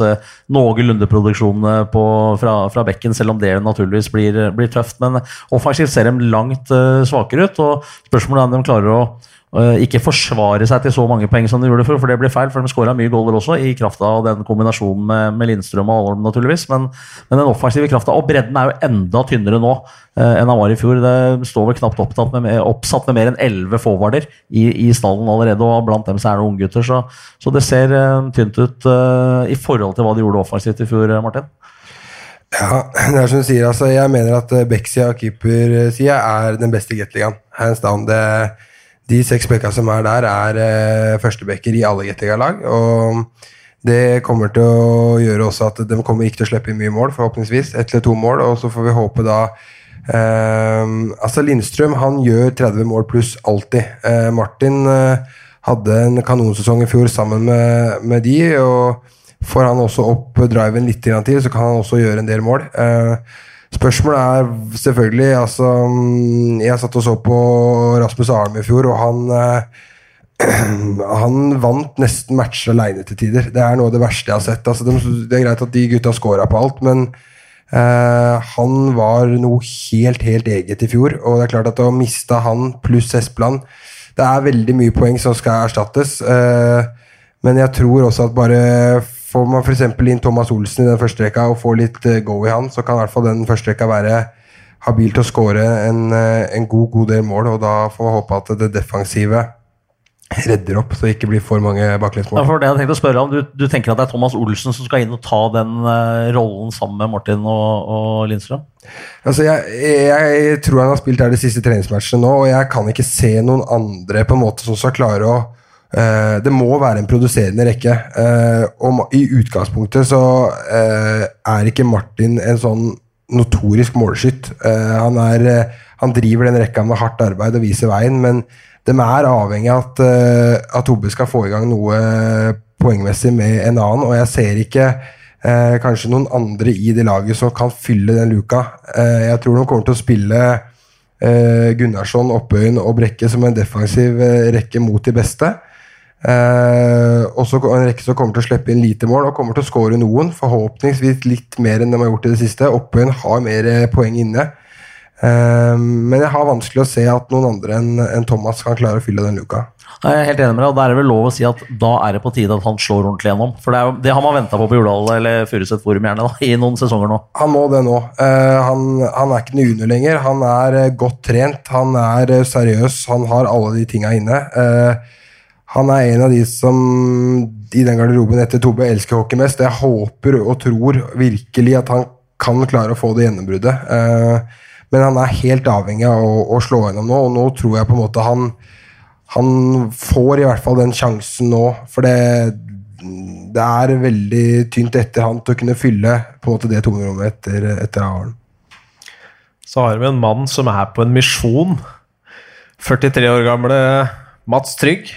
noenlunde produksjon på, fra, fra, bekken, selv om det naturligvis blir, blir tøft. Men offensivt ser de langt uh, svakere ut. og Spørsmålet er om de klarer å ikke forsvare seg til så mange poeng som de gjorde før, for det blir feil. For de skåra mye goller også, i kraft av den kombinasjonen med, med Lindstrøm og Alholm, naturligvis. Men, men, den offensive krafta og bredden er jo enda tynnere nå eh, enn han var i fjor. Det står vel knapt oppsatt med, oppsatt med mer enn elleve forwarder i, i, stallen allerede, og blant dem så er det unggutter. Så, så det ser tynt ut i forhold til hva de gjorde offensivt i fjor, Martin. Ja, det er som du sier, altså, jeg mener at eh, backsida og keepersida er den beste i Gateligaen. Hands down. Det, de seks bekka som er der, er uh, førstebekker i alle Gateliga-lag. Og det kommer til å gjøre også at de kommer ikke til å slippe inn mye mål, forhåpentligvis. Ett eller to mål, og så får vi håpe da eh, Altså, Lindstrøm han gjør 30 mål pluss alltid. Eh, Martin hadde en kanonsesong i fjor sammen med, med de. og Får han også opp driven litt til, så kan han også gjøre en del mål. Eh, spørsmålet er selvfølgelig altså, mm, Jeg satt og så på Rasmus Arne i fjor, og han eh, <clears throat> han vant nesten matcher aleine til tider. Det er noe av det verste jeg har sett. Altså, det er greit at de gutta scora på alt, men uh, han var noe helt, helt eget i fjor. Og det er klart at å miste han pluss Espeland Det er veldig mye poeng som skal erstattes. Uh, men jeg tror også at bare Får man f.eks. inn Thomas Olsen i den første rekka og får litt uh, go i han, så kan i hvert fall den første rekka være habil til å skåre en, uh, en, god, god del mål. Og da får man håpe at det defensive redder opp, så det ikke blir for mange baklengsmål. Ja, for det jeg tenkte å spørre om, du, du, tenker at det er Thomas Olsen som skal inn og ta den uh, rollen sammen med Martin og, og Lindstrøm? Altså, jeg, jeg, tror han har spilt her de siste treningsmatchene nå, og jeg kan ikke se noen andre på en måte som skal klare å det må være en produserende rekke. Uh, og i utgangspunktet så uh, er ikke Martin en sånn notorisk målskytt. han, er, han driver den rekka med hardt arbeid og viser veien, men de er avhengig av at, at Tobbe skal få i gang noe poengmessig med en annen, og jeg ser ikke eh, kanskje noen andre i det laget som kan fylle den luka. Eh, jeg tror de kommer til å spille eh, Gunnarsson, Oppøyen og Brekke som en defensiv eh, rekke mot de beste. Eh, også en rekke som kommer til å slippe inn lite mål og kommer til å skåre noen. Forhåpentligvis litt mer enn de har gjort i det siste. Oppøyen har mer eh, poeng inne. Eh, men jeg har vanskelig å se at noen andre enn en Thomas kan klare å fylle den luka. Jeg er helt enig med deg, og Da er det vel lov å si at da er det på tide at han slår ordentlig gjennom. For det, jo, det har man venta på på Jordal eller Furuset Forum gjerne da, <laughs> i noen sesonger nå. Han må det nå. Eh, han, han er ikke noe junior lenger. Han er eh, godt trent, han er eh, seriøs, han har alle de tinga inne. Eh, han er en av de som i den garderoben etter Tobe elsker hockey mest. Jeg håper og tror virkelig at han kan klare å få det gjennombruddet. Eh, men han er helt avhengig av å, slå gjennom nå, og nå tror jeg på en måte han han får i hvert fall den sjansen nå, for det, det er veldig tynt etter han til å kunne fylle på en måte det tomrommet etter, etter Aaren. Så har vi en mann som er på en misjon. 43 år gamle Mats Trygg.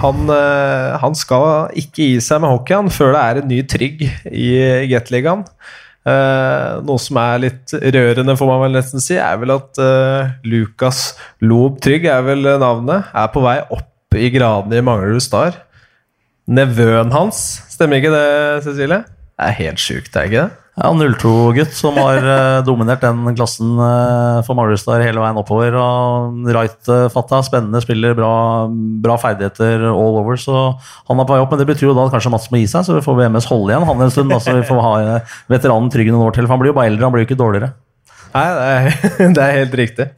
Han, eh, han skal ikke gi seg med hockey han, før det er en ny Trygg i Gateligaen. Uh, noe som er litt rørende, får man vel nesten si, er vel at uh, Lukas Lob Trygg er vel navnet, er på vei opp i gradene i Manglerud Star. Nevøen hans, stemmer ikke det, Cecilie? Det er helt sjukt, er ikke det? Ja, 02-gutt som har eh, dominert den klassen eh, for Manglerudstad hele veien oppover. og Right-fatta, spennende spiller, bra, bra, ferdigheter all over. Så han er på vei opp, men det betyr jo da at kanskje Mats må gi seg, så vi får VMS holde igjen han en stund. Altså, vi får ha eh, veteranen trygg noen år til, for han blir jo bare eldre, han blir jo ikke dårligere. Nei, det er, <laughs> det er helt riktig.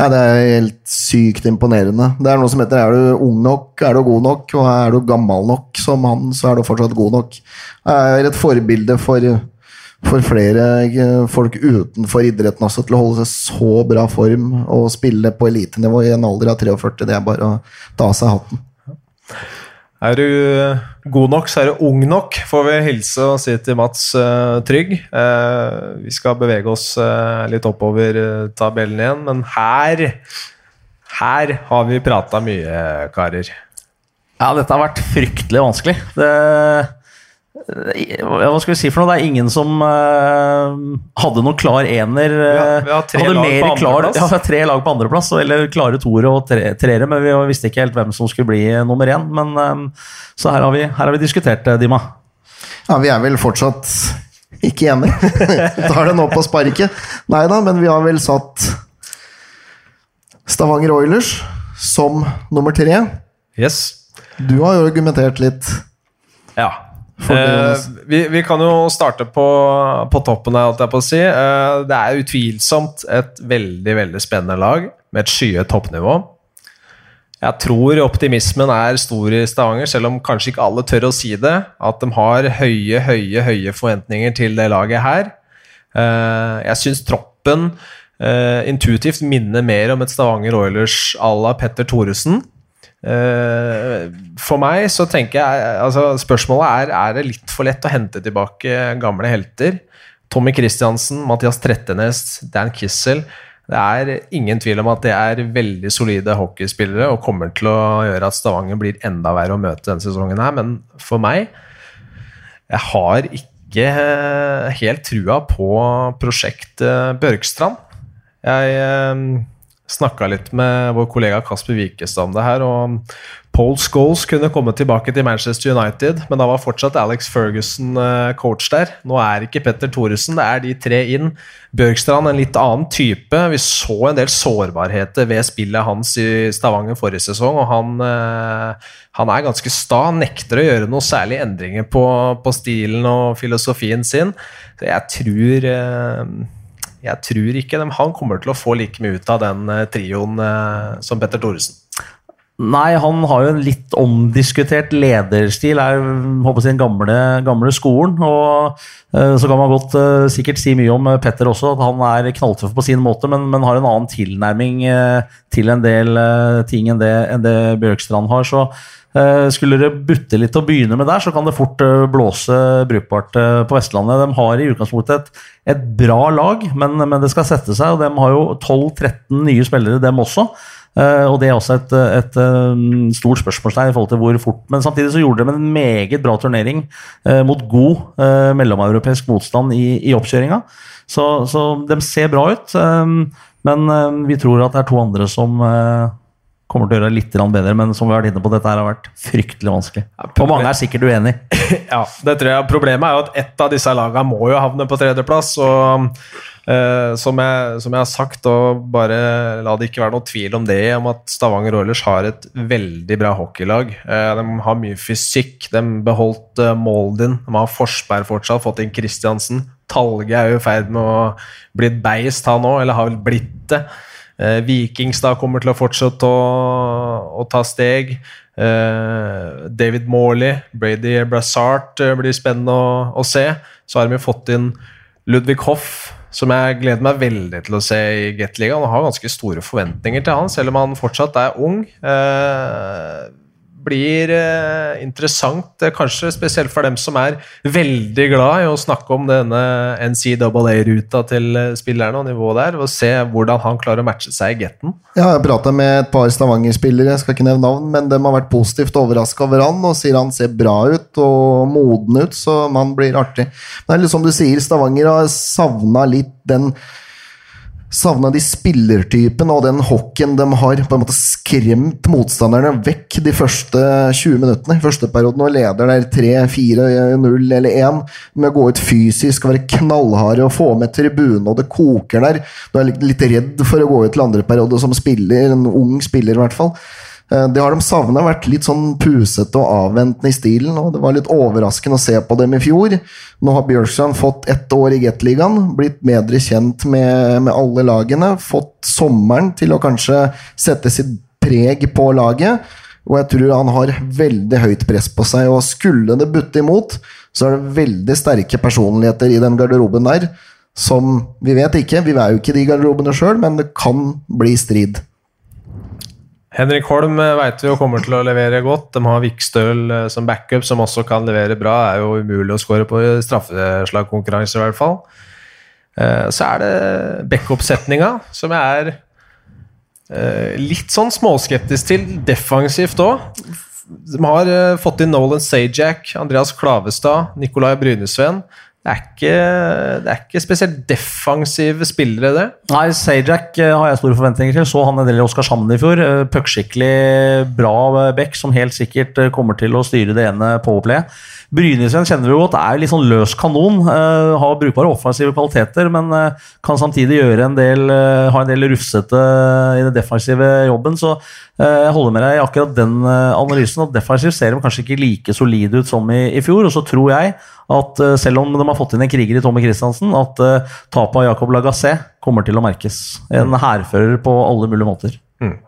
Nei, Det er helt sykt imponerende. Det er noe som heter er du ung nok, er du god nok, og er du gammel nok som han, så er du fortsatt god nok. Det er et forbilde for for flere eh, folk utenfor idretten også til å holde seg så bra form og spille på elitenivå i en alder av 43. Det er bare å ta av seg hatten. Er du god nok, så er du ung nok, får vi hilse og si til Mats uh, Trygg. Uh, vi skal bevege oss uh, litt oppover tabellen igjen, men her Her har vi prata mye, karer. Ja, dette har vært fryktelig vanskelig. Det hva skal vi si for noe? Det er ingen som uh, hadde noen klar ener. Uh, vi har, vi har tre hadde lag på andreplass. Ja, tre lag på andreplass, eller klare toere og tre, treere, men vi visste ikke helt hvem som skulle bli nummer én. Men, um, så her har, vi, her har vi diskutert, Dima. Ja, vi er vel fortsatt ikke enige. <laughs> Tar det nå på sparket. Nei da, men vi har vel satt Stavanger Oilers som nummer tre. Yes. Du har jo argumentert litt. Ja. Eh, vi, vi, kan jo starte på, på toppen her, holdt jeg på å si. Eh, det er utvilsomt et veldig veldig spennende lag med et skyet toppnivå. Jeg tror optimismen er stor i Stavanger, selv om kanskje ikke alle tør å si det. At de har høye, høye, høye forventninger til det laget her. Eh, jeg syns troppen eh, intuitivt minner mer om et Stavanger Oilers à la Petter Thoresen. Uh, for meg så tenker jeg altså Spørsmålet er er det litt for lett å hente tilbake gamle helter. Tommy Christiansen, Mathias Trettenes, Dan Kissel. Det er ingen tvil om at det er veldig solide hockeyspillere og kommer til å gjøre at Stavanger blir enda verre å møte denne sesongen her, men for meg Jeg har ikke helt trua på prosjektet Børgstrand. Jeg snakka litt med vår kollega Kasper Wikestad om det her. og Paul Scholes kunne komme tilbake til Manchester United, men da var fortsatt Alex Ferguson eh, coach der. Nå er ikke Petter Thoresen, det er de tre inn. Bjørkstrand en litt annen type. Vi så en del sårbarheter ved spillet hans i Stavanger forrige sesong, og han, eh, han er ganske sta. Nekter å gjøre noen særlige endringer på, på stilen og filosofien sin. Så jeg tror eh, jeg tror ikke de, han kommer til å få like mye ut av den uh, trioen uh, som Petter Thoresen. Nei, han har jo en litt omdiskutert lederstil. er håper jeg, den gamle, gamle skolen. og uh, Så kan man godt sikkert si mye om Petter også, at han er knalltøff på sin måte, men, men har en annen tilnærming til en del ting enn det, enn det Bjørkstrand har. så Eh, skulle det butte litt å begynne med der, så kan det fort eh, blåse brukbart eh, på Vestlandet. De har i utgangspunktet et, et bra lag, men, men, det skal sette seg. og De har jo 12-13 nye spillere, dem også. Eh, og det er også et, et, um, stort spørsmålstegn i forhold til hvor fort Men samtidig så gjorde de en meget bra turnering eh, mot god eh, mellomeuropeisk motstand i, i oppkjøringa. Så, så, de ser bra ut. Men vi tror at det er to andre som kommer til å gjøre det litt bedre. Men som vi har vært inne på, dette her har vært fryktelig vanskelig. Og mange er sikkert uenig. <laughs> ja, det tror jeg. Problemet er jo at ett av disse lagene må jo havne på tredjeplass. og eh, som, jeg, som, jeg, har sagt, og bare la det ikke være noe tvil om det, om at Stavanger Oilers har et veldig bra hockeylag. Eh, de har mye fysikk. De beholdt eh, Molden. De har Forsberg fortsatt, fått inn Kristiansen. Talge er jo i ferd med å bli et beist, han òg, eller har vel blitt det. Uh, da kommer til å fortsette å, å ta steg. David Morley, Brady Brassart blir spennende å, å se. Så har vi fått inn Ludvig Hoff som jeg gleder meg veldig til å se i Gateligaen. Har ganske store forventninger til han, selv om han fortsatt er ung. Eh, blir eh, interessant, eh, kanskje spesielt for dem som er veldig glad i å snakke om denne NCAA-ruta til eh, spillerne og nivået der, og se hvordan han klarer å matche seg i getten. Jeg har prata med et par Stavanger-spillere, jeg skal ikke nevne navn, men de har vært positivt overraska over han og sier han ser bra ut og moden ut, så man blir artig. Men det er litt som du sier, Stavanger har savna litt den savna de spillertypen og den hockeyen de har på en måte skremt motstanderne vekk de første 20 minuttene. Første perioden og leder der 3-4-0 eller 1 med å gå ut fysisk være knallharde og få med tribune, og det koker der. Du er litt redd for å gå ut til andre periode som spiller, en ung spiller i hvert fall. Eh, det har de savna. Vært litt sånn pusete og avventende i stilen. og Det var litt overraskende å se på dem i fjor. Nå har Bjørstrand fått ett år i Gateligaen, blitt bedre kjent med, med, alle lagene. Fått sommeren til å kanskje sette sitt preg på laget. Og jeg tror han har veldig høyt press på seg. Og skulle det butte imot, så er det veldig sterke personligheter i den garderoben der. Som vi vet ikke, vi er jo ikke de garderobene sjøl, men det kan bli strid. Henrik Holm eh, vet vi jo kommer til å levere godt. De har Vikstøl eh, som backup, som også kan levere bra. Det er jo umulig å skåre på straffeslagkonkurranser, i hvert fall. Eh, så er det backup-setninga, som jeg er litt sånn småskeptisk til defensivt òg. De har fått inn Nolan Sajak, Andreas Klavestad, Nikolai Brynesveen. Det er, ikke, det er ikke spesielt defensive spillere, det. Nei, Sajak eh, har jeg store forventninger til. Så han en del i Oskarshamn i fjor. Eh, puckskikkelig bra back som helt sikkert eh, kommer til å styre det ene powerplayet. Brynesen kjenner vi godt, er litt sånn løs kanon. Uh, har brukbare offensive kvaliteter, men uh, kan samtidig gjøre en del, uh, ha en del rufsete i den defensive jobben. Så jeg holder med deg i akkurat den analysen. at Defensivt ser de kanskje ikke like solide ut som i, i fjor. Og så tror jeg at selv om de har fått inn en kriger i Tommy Christiansen, at tapet av Jacob Lagassé kommer til å merkes. En hærfører på alle mulige måter. Mm.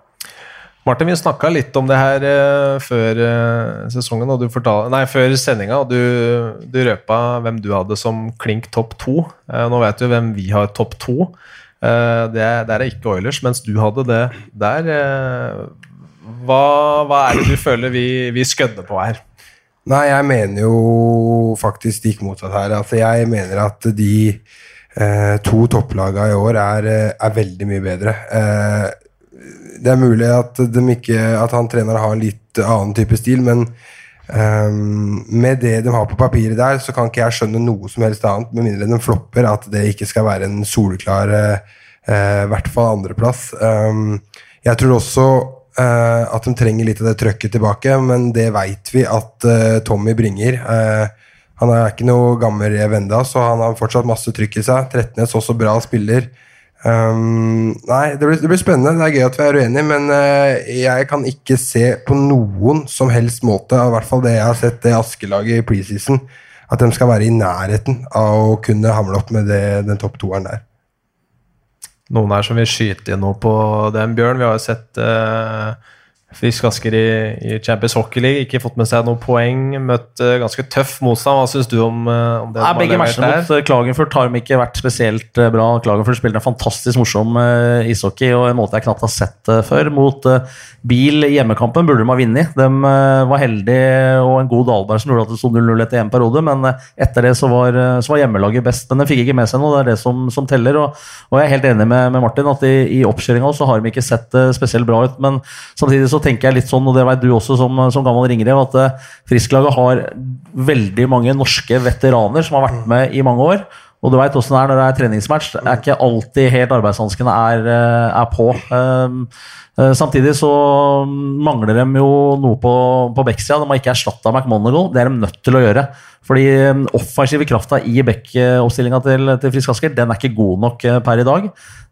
Martin, vi snakka litt om det her uh, før uh, sesongen, og du fortalte, nei, før sendinga, og du, du, røpa hvem du hadde som klink topp to. Uh, nå vet du hvem vi har topp to. det er, der er ikke Oilers, mens du hadde det der. Hva, hva, er det du føler vi, vi skødder på her? Nei, jeg mener jo faktisk stikk motsatt her. Altså, jeg mener at de to topplagene i år er, er veldig mye bedre. Eh, det er mulig at, ikke, at han treneren har litt annen type stil, men um, med det de har på papiret der, så kan ikke jeg skjønne noe som helst annet, med mindre de flopper, at det ikke skal være en soleklar uh, hvert fall andreplass. Um, jeg tror også uh, at de trenger litt av det trøkket tilbake, men det veit vi at uh, Tommy bringer. han er ikke noe gammel rev ennå, så han har fortsatt masse trykk i seg. Trettenes også bra spiller. Um, nei, det blir, det blir, spennende. Det er gøy at vi er uenige, men uh, jeg kan ikke se på noen som helst måte, i hvert fall det jeg har sett det Askelaget i preseason, at de skal være i nærheten av å kunne hamle opp med det, den topp toeren der. Noen her som vil skyte inn noe på den, Bjørn? Vi har jo sett uh, Frisk Asker i, i Champions Hockey League. Ikke fått med seg noen poeng. Møtt uh, ganske tøff motstand. Hva syns du om, uh, om det? Nei, begge matchene mot Klagenfurt har de ikke vært spesielt uh, bra. Klagenfurt spiller en fantastisk morsom ishockey og en måte jeg knapt har sett før. Mot Bil hjemmekampen burde de ha vunnet. De var heldige og en god Dahlberg som gjorde at det sto 0-0 etter én periode, men etter det så var, så var, hjemmelaget best. Men de fikk ikke med seg noe, det er det som, som teller. Og, og, jeg er helt enig med, med Martin at i, i oppkjøringa så har de ikke sett spesielt bra ut. Men samtidig så tenker jeg litt sånn, og det vet du også som, som gammel ringrev, at uh, Frisklaget har veldig mange norske veteraner som har vært med i mange år. Og du veit åssen det er når det er treningsmatch. Det er ikke alltid helt arbeidshanskene er, eh, er, på. Um, samtidig så mangler de jo noe på, på backsida. De har ikke erstatta McMonagall. Det er de nødt til å gjøre. Fordi offensive krafta i backoppstillinga til, til Frisk Asker den er ikke god nok per i dag.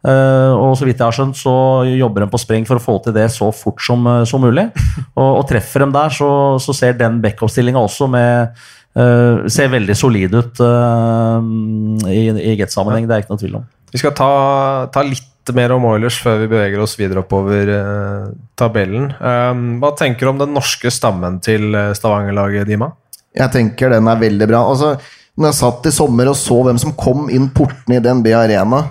Og så vidt jeg har skjønt, så jobber de på spreng for å få til det så fort som, som mulig. Og, og, treffer dem der, så, så ser den backup-stillinga også med uh, Ser veldig solid ut i, i Get-sammenheng, det er ikke noe tvil om. Vi skal ta, ta litt mer om Oilers før vi beveger oss videre oppover tabellen. Um, hva tenker du om den norske stammen til Stavanger-laget, Dima? Jeg tenker den er veldig bra. Altså når jeg satt i sommer og så hvem som kom inn portene i DNB Arena,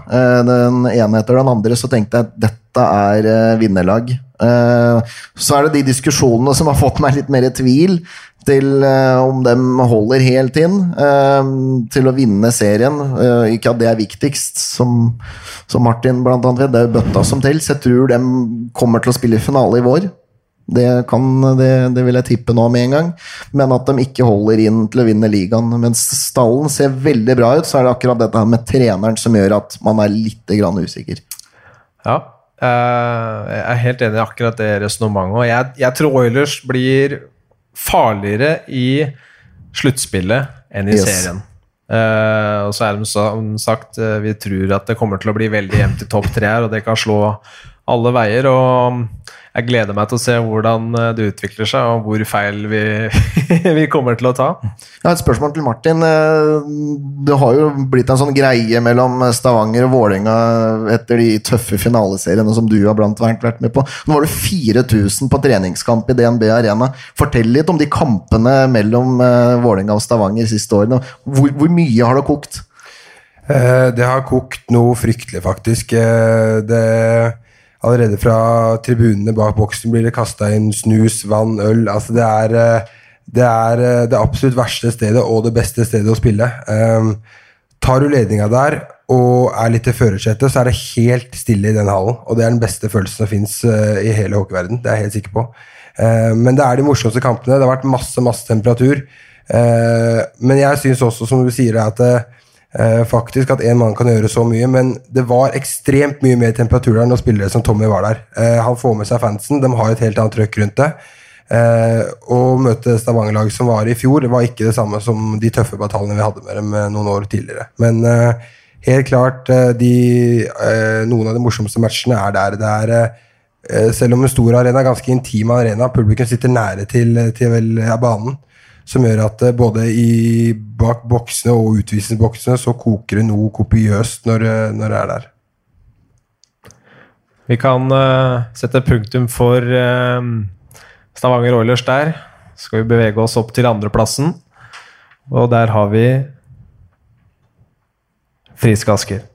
den ene etter den andre, så tenkte jeg at dette er vinnerlag. Eh, så er det de diskusjonene som har fått meg litt mer i tvil til om de holder helt inn til å vinne serien. Ikke at det er viktigst, som, Martin blant annet vet. Det er bøtta som tels. Jeg tror de kommer til å spille finale i vår. Det, kan, det, det, vil jeg tippe nå med en gang. Men at de ikke holder inn til å vinne ligaen. Mens stallen ser veldig bra ut, så er det akkurat dette med treneren som gjør at man er litt usikker. Ja, eh, jeg er helt enig i akkurat det resonnementet. Jeg, jeg tror Oilers blir farligere i sluttspillet enn i yes. serien. Uh, og så er det som sagt, uh, vi tror at det kommer til å bli veldig jevnt i topp tre her, og det kan slå alle veier. Og jeg gleder meg til å se hvordan eh, det utvikler seg, og hvor feil vi, <laughs> vi kommer til å ta. Jeg har et spørsmål til Martin. Eh, det har jo blitt en sånn greie mellom Stavanger og Vålerenga etter de tøffe finaleseriene som du har blant annet vært med på. Nå var det 4000 på treningskamp i DNB Arena. Fortell litt om de kampene mellom eh, Vålerenga og Stavanger siste årene. Hvor, hvor mye har det kokt? Det har kokt noe fryktelig, faktisk. Det Allerede fra tribunene bak boksen blir det kasta inn snus, vann, øl. Altså det er, eh, det er eh, det absolutt verste stedet og det beste stedet å spille. Um, tar du ledninga der og er litt til førersetet, så er det helt stille i den hallen. Og det er den beste følelsen som fins uh, i hele hockeyverden. Det er jeg helt sikker på. Uh, men det er de morsomste kampene. Det har vært masse, masse temperatur. Uh, men jeg syns også, som du sier, at eh, faktisk at én mann kan gjøre så mye, men det var ekstremt mye mer temperatur der når spillere som Tommy var der. Eh, han får med seg fansen, de har et helt annet trøkk rundt det. Eh, å møte Stavanger-lag som var i fjor, var ikke det samme som de tøffe bataljene vi hadde med dem eh, noen år tidligere. Men eh, helt klart, eh, de, noen av de morsomste matchene er der. Det er selv om en stor arena, ganske intim arena, publikum sitter nære til, til vel, ja, banen som gjør at eh, både i bak boksene og utvisningsboksene så koker det noe kopiøst når, eh, når, det er der. Vi kan uh, sette punktum for uh, Stavanger Oilers der. Så skal vi bevege oss opp til andreplassen, og der har vi Friske Asker.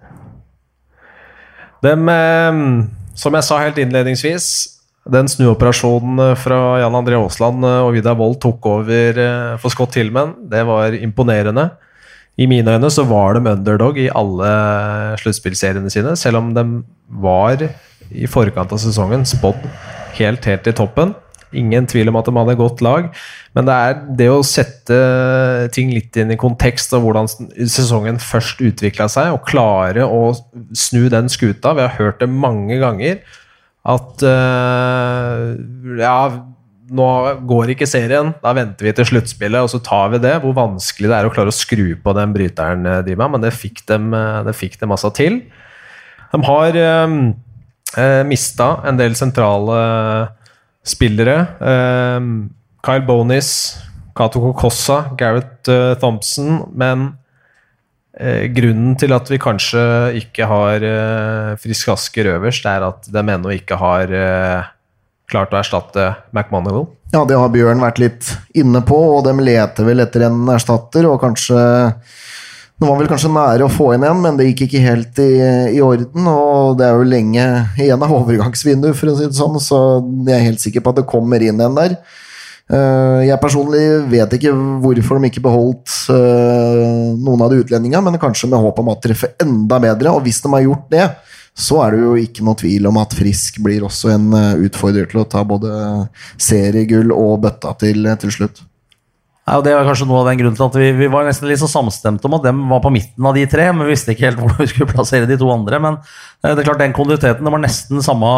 Dem, uh, som jeg sa helt innledningsvis, den snuoperasjonen eh, fra Jan André Aasland eh, og Vidar Wold tok over eh, for Scott Tillman, det var imponerende. I mine øyne så var de underdog i alle sluttspillseriene sine, selv om de var i forkant av sesongen spådd helt, helt i toppen. Ingen tvil om at de hadde godt lag, men det er det å sette ting litt inn i kontekst og hvordan sesongen først utvikla seg, og klare å snu den skuta. Vi har hørt det mange ganger at uh, Ja, nå går ikke serien. Da venter vi til sluttspillet, og så tar vi det. Hvor vanskelig det er å klare å skru på den bryteren, de Dima, men det fikk dem, eh, det fikk dem altså til. De har uh, mista en del sentrale spillere. Uh, Kyle Bonis, Cato Cocossa, Gareth Thompson, men Eh, grunnen til at vi kanskje ikke har eh, Frisk Asker øverst, er at de ennå ikke har eh, klart å erstatte McMonagall? Ja, det har Bjørn vært litt inne på, og de leter vel etter en erstatter. Og kanskje Det var vel kanskje nære å få inn en, men det gikk ikke helt i, i orden. Og det er jo lenge igjen av overgangsvinduet, for å si det sånn, så jeg er helt sikker på at det kommer inn en der. Eh, jeg personlig vet ikke hvorfor de ikke beholdt eh, noen av de utlendingene, men kanskje med håp om at treffe enda bedre. Og hvis de har gjort det, så er det jo ikke noe tvil om at Frisk blir også en eh, utfordrer til å ta både seriegull og bøtta til, til slutt. Ja, Det var kanskje noe av den grunnen til at vi, vi var nesten litt så samstemte om at dem var på midten av de tre, men vi visste ikke helt <laughs> hvordan vi skulle plassere de to andre. Men det er klart den kontinuiteten det var nesten samme,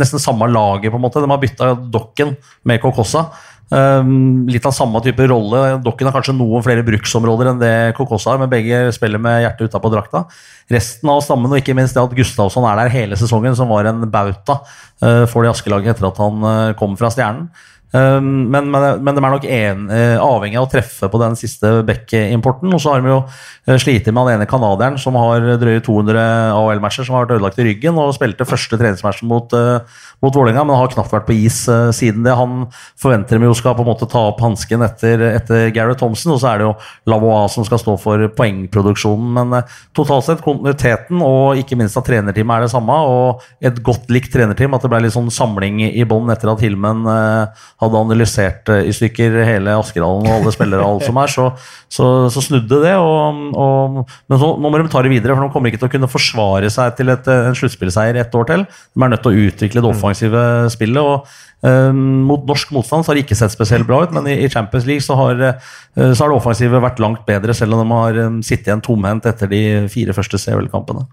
nesten samme laget, på en måte. De har bytta Dokken med Kokossa. Um, litt av samme type rolle. Dokken har kanskje noen flere bruksområder enn det Kokossa har, men begge spiller med hjertet utapå drakta. Resten av stammen, og ikke minst det at Gustavsson er der hele sesongen, som var en bauta uh, for det Askelaget etter at han uh, kom fra Stjernen. Um, men, men, men, de er nok en, uh, avhengig av å treffe på den siste Beck-importen. Og så har de jo uh, slitt med den ene canadieren som har drøye 200 AHL-matcher, som har vært ødelagt i ryggen, og spilte første treningsmatchen mot, uh, mot Vålerenga, men har knapt vært på is siden det. Han forventer de jo skal på en måte ta opp hansken etter, etter Gareth Thompson, og så er det jo Lavois som skal stå for poengproduksjonen. Men totalt sett, kontinuiteten og ikke minst at trenerteamet er det samme, og et godt likt trenerteam, at det ble litt sånn samling i bånn etter at Hilmen uh, hadde analysert i stykker hele Askerhallen og alle spillere og alt som er, så, så, så snudde det. Og, og, men så, nå må de ta det videre, for de kommer ikke til å kunne forsvare seg til et, en sluttspillseier ett år til. De er nødt til å utvikle det offensive spillet. og Um, mot norsk motstand så har det ikke sett spesielt bra ut, men i, i Champions League så har, uh, så har det offensive vært langt bedre, selv om de har um, sittet igjen tomhendt etter de fire første CL-kampene.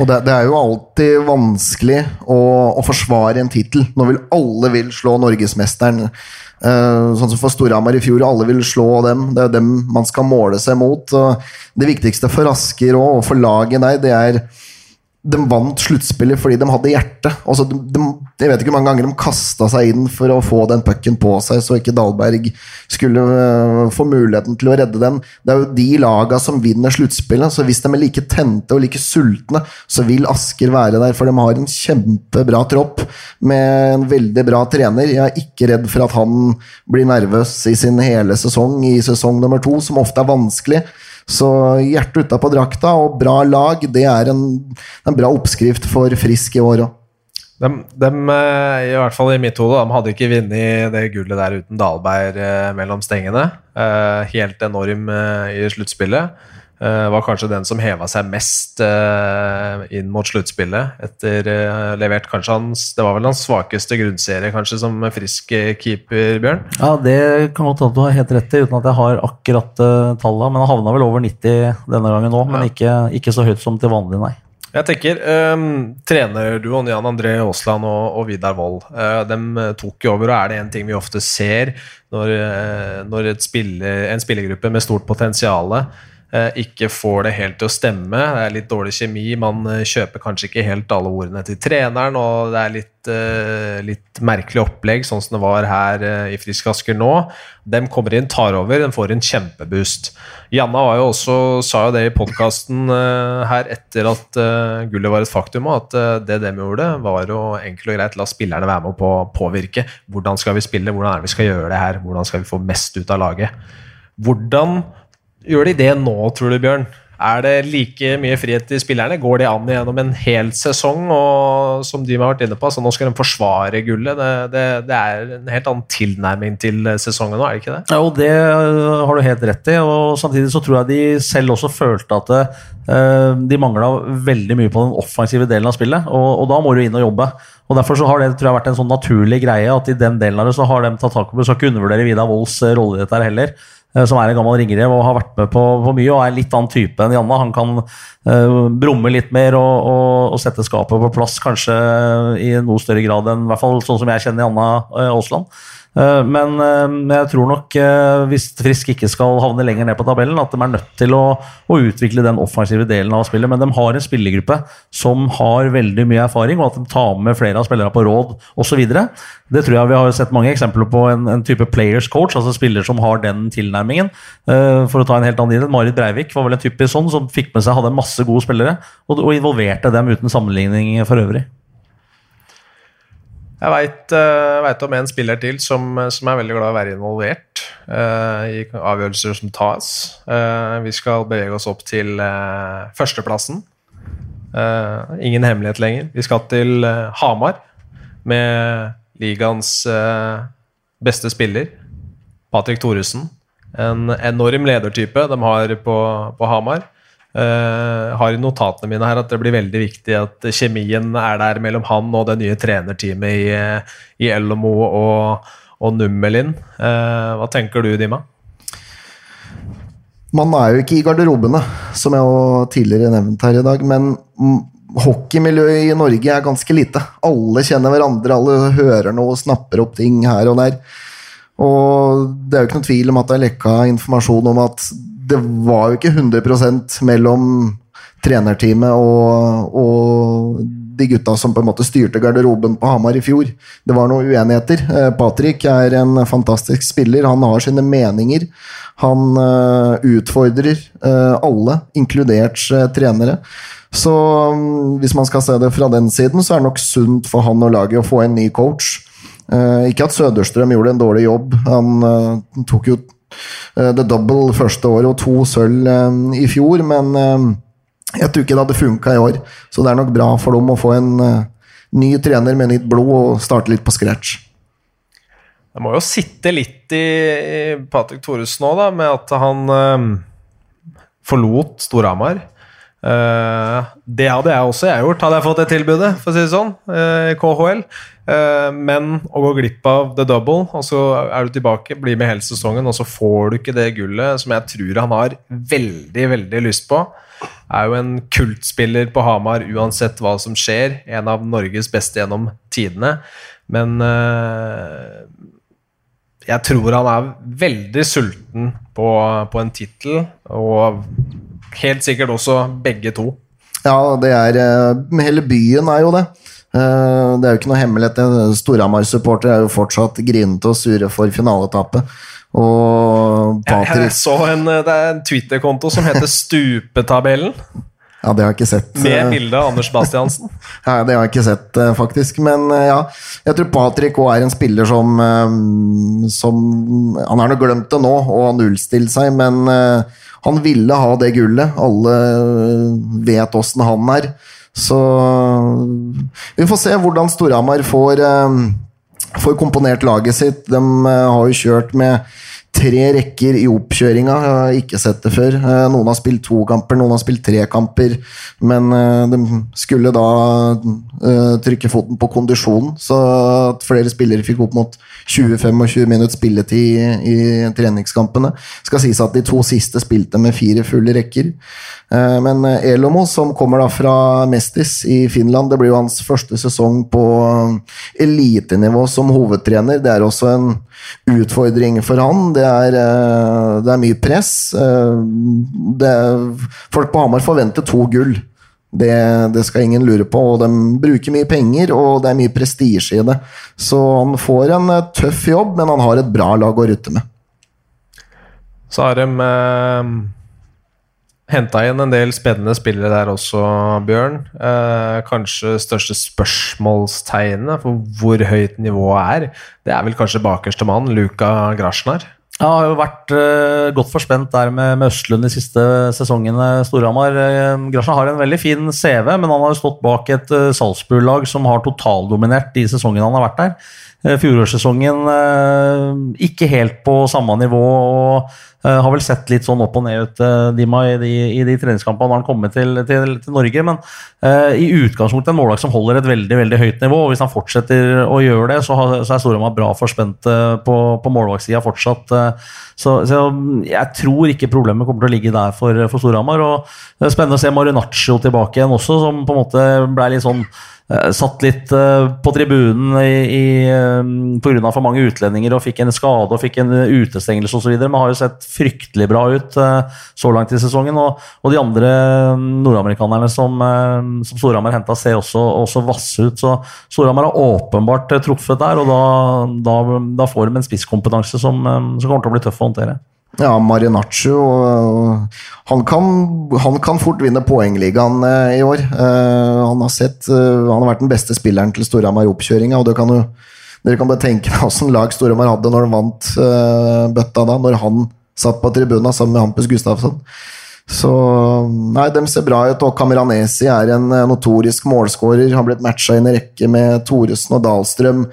Og det, det, er jo alltid vanskelig å, å forsvare en tittel. Nå vil alle vil slå norgesmesteren. Uh, sånn som for Storhamar i fjor, alle vil slå dem. Det er dem man skal måle seg mot. Og det viktigste for Asker og for laget der, det er de vant sluttspillet fordi de hadde hjerte. Altså, de, de, jeg vet ikke hvor mange ganger de kasta seg inn for å få den pucken på seg, så ikke Dahlberg skulle uh, få muligheten til å redde den. Det er jo de laga som vinner sluttspillet, så hvis de er like tente og like sultne, så vil Asker være der, for de har en kjempebra tropp med en veldig bra trener. Jeg er ikke redd for at han blir nervøs i sin hele sesong, i sesong nummer to, som ofte er vanskelig. Så hjertet utapå drakta og bra lag, det er en, en bra oppskrift for Frisk i år òg. De, de, eh, i hvert fall i mitt hode, de hadde ikke vunnet det gullet der uten Dahlberg eh, mellom stengene. Eh, helt enorm i sluttspillet. Uh, var kanskje den som heva seg mest uh, inn mot sluttspillet. Etter uh, levert kanskje hans Det var vel hans svakeste grunnserie kanskje som frisk keeper, Bjørn? Ja, det kan godt hende du har helt rett i, uten at jeg har akkurat uh, tallene. Men han havna vel over 90 denne gangen òg, men ikke, ikke, så høyt som til vanlig, nei. Jeg tenker, um, du og Jan André Aasland og, og Vidar Wold dem tok jo over, og er det en ting vi ofte ser når, når spiller, en spillergruppe med stort potensial Eh, ikke får det helt til å stemme. Det er litt dårlig kjemi. Man eh, kjøper kanskje ikke helt alle ordene til treneren, og det er litt, uh, litt merkelig opplegg, sånn som det var her i Frisk Asker nå. Dem kommer inn, tar over, den får en kjempeboost. Janna var jo også, sa jo det i podkasten her etter at gullet var et faktum, at det dem gjorde, var å enkelt og greit la spillerne være med på å påvirke. Hvordan skal vi spille, hvordan er det vi skal gjøre det her, hvordan skal vi få mest ut av laget. Hvordan Gjør de det nå, tror du, Bjørn? Er det like mye frihet til spillerne? Går de an gjennom en hel sesong? Og som de har vært inne på, så nå skal de forsvare gullet. Det, det, det, er en helt annen tilnærming til sesongen nå, er det ikke det? Jo, det øh, har du helt rett i. og Samtidig så tror jeg de selv også følte at det, de mangla veldig mye på den offensive delen av spillet. Og, og, da må du inn og jobbe. Og Derfor så har det tror jeg, vært en sånn naturlig greie at i den delen av det så har de tatt tak i det. Skal ikke undervurdere Vidar Volds rolle i dette heller. Eh, som er en gammel ringrev og har vært med på, på, mye og er litt annen type enn Janne. Han kan uh, brumme litt mer og, og, og, sette skapet på plass kanskje i noe større grad enn i hvert fall sånn som jeg kjenner Janna uh, Aasland. Eh, men eh, jeg tror nok, eh, hvis Frisk ikke skal havne lenger ned på tabellen, at de er nødt til å, å, utvikle den offensive delen av spillet. Men de har en spillergruppe som har veldig mye erfaring, og at de tar med flere av spillerne på råd osv. Det tror jeg vi har sett mange eksempler på en, en, type players coach, altså spiller som har den tilnærmingen. For å ta en helt annen idrett, Marit Breivik var vel en typisk sånn som fikk med seg, hadde masse gode spillere, og, og involverte dem uten sammenligning for øvrig. Jeg veit om en spiller til som, som, er veldig glad i å være involvert uh, i avgjørelser som tas. Uh, vi skal bevege oss opp til uh, førsteplassen. ingen hemmelighet lenger. Vi skal til Hamar med ligaens beste spiller, Patrick Thoresen. En enorm ledertype de har på, på Hamar. Uh, har i notatene mine her at det blir veldig viktig at kjemien er der mellom han og det nye trenerteamet i, i Ellomo og, og Nummelin. Uh, hva tenker du, Dima? Man er jo ikke i garderobene, som jeg jo tidligere nevnt her i dag, men hockeymiljøet i Norge er ganske lite. Alle kjenner hverandre, alle hører noe og snapper opp ting her og der. Og det er jo ikke noen tvil om at det er lekka informasjon om at det var jo ikke 100 mellom trenerteamet og, og, de gutta som på en måte styrte garderoben på Hamar i fjor. Det var noen uenigheter. Eh, Patrick er en fantastisk spiller. Han har sine meninger. Han uh, utfordrer uh, alle, inkludert trenere. Så um, hvis man skal se det fra den siden, så er det nok sunt for han og laget å få en ny coach. ikke at Søderstrøm gjorde en dårlig jobb. Han tok jo Eh, the Double første året og to sølv eh, i fjor, men eh, jeg tror ikke det hadde funka i år. Så det er nok bra for dem å få en ny trener med nytt blod og starte litt på scratch. Det må jo sitte litt i Patrick Thoresen nå, da, med at han forlot Storhamar. Uh, det hadde jeg også jeg gjort, hadde jeg fått det tilbudet, for å si det sånn, uh, KHL. Uh, men å gå glipp av the double, og så er du tilbake, blir med hele sesongen, og så får du ikke det gullet som jeg tror han har veldig, veldig lyst på. Er jo en kultspiller på Hamar uansett hva som skjer. En av Norges beste gjennom tidene. Men jeg tror han er veldig sulten på, på en tittel, og helt sikkert også begge to. Ja, det er eh, Hele byen er jo det. Eh, det er jo ikke noe hemmelighet. Storhamar-supportere er jo fortsatt grinete og sure for finaletapet. Og Patrick Jeg så en, eh, det er en Twitter-konto som heter <laughs> Stupetabellen. Ja, det har jeg ikke sett. Med bilde av Anders Bastiansen? <laughs> ja, det har jeg ikke sett, faktisk. Men ja, jeg tror Patrick òg er en spiller som, som Han har nå glemt det nå og har nullstilt seg, men han ville ha det gullet. Alle vet åssen han er. Så vi får se hvordan Storhamar får, eh, får komponert laget sitt. De eh, har jo kjørt med tre rekker i oppkjøringa. Jeg har ikke sett det før. Eh, noen har spilt to kamper, noen har spilt tre kamper. Men de skulle da trykke foten på kondisjonen, så at flere spillere fikk opp mot 20-25 minutter spilletid i, treningskampene. Skal sies at de to siste spilte med fire fulle rekker. Eh, men Elomo, som kommer da fra Mestis i Finland, det blir jo hans første sesong på elitenivå som hovedtrener. Det er også en utfordring for han. Det er, eh, det er mye press. Eh, er, folk på Hamar forventer to gull. Det, det, skal ingen lure på. og De bruker mye penger, og det er mye prestisje i det. Så han får en eh, tøff jobb, men han har et bra lag å rutte med. Så har de eh, henta inn en del spennende spillere der også, Bjørn. Eh, kanskje største spørsmålstegnet for hvor høyt nivået er, det er vel kanskje bakerste mann, Luka Grasjnar? Jeg har jo vært uh, godt forspent der med, med, Østlund de siste sesongene. Storhamar uh, Grasja har en veldig fin CV, men han har jo stått bak et uh, Salzburg-lag som har totaldominert de sesongene han har vært der. Uh, Fjorårssesongen uh, ikke helt på samme nivå. og Uh, har vel sett litt sånn opp og ned ut, Dima, i de, i de treningskampene når han kommer til, til, til Norge. Men uh, i utgangspunktet en mållag som holder et veldig veldig høyt nivå. og Hvis han fortsetter å gjøre det, så, har, så er Storhamar bra forspent på, på målvaktsida fortsatt. Så, så, jeg tror ikke problemet kommer til å ligge der for, for Storhamar. Og det er spennende å se Marinaccio tilbake igjen også, som på en måte ble litt sånn Eh, satt litt eh, på tribunen eh, pga. for mange utlendinger og fikk en skade og fikk en utestengelse osv. Men har jo sett fryktelig bra ut så langt i sesongen. Og, og de andre nordamerikanerne som, som Storhamar henta, ser også, også vasse ut. Så Storhamar har åpenbart truffet der, og da, da, da får de en spisskompetanse som, som kommer til å bli tøff å håndtere. Ja, Marinaccio. Han kan, han kan fort vinne poengligaen eh, i år. Eh, Han har, sett, eh, han har vært den beste spilleren til Storhamar i oppkjøringa. Dere kan bare tenke deg åssen lag Storhamar hadde når de vant bøtta da, når han satt på tribunen sammen med Hampus Gustavsson. Så nei, de ser bra ut, og Cameranesi er en notorisk målskårer. Har blitt matcha i en rekke med Thoresen og Dahlstrøm.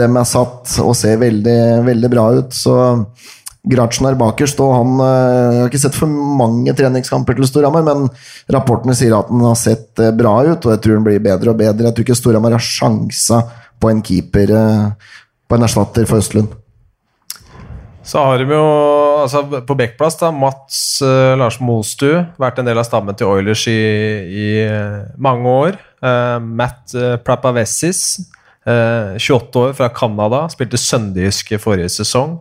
Dem er satt og ser veldig, veldig bra ut. Så Gratchen er bakerst, og han eh, Jeg har ikke sett for mange treningskamper til Storhamar, men rapportene sier at han har sett eh, bra ut, og jeg tror han blir bedre og bedre. Jeg tror ikke Storhamar har sjansa på en keeper, eh, på en erstatter for Østlund. Så har de jo altså på backplass da, Mats Larsen Mostu. Vært en del av stammen til Oilers i, i mange år. Matt uh, Prapavessis, uh, 28 år, fra Canada. Spilte Sønderjysk forrige sesong.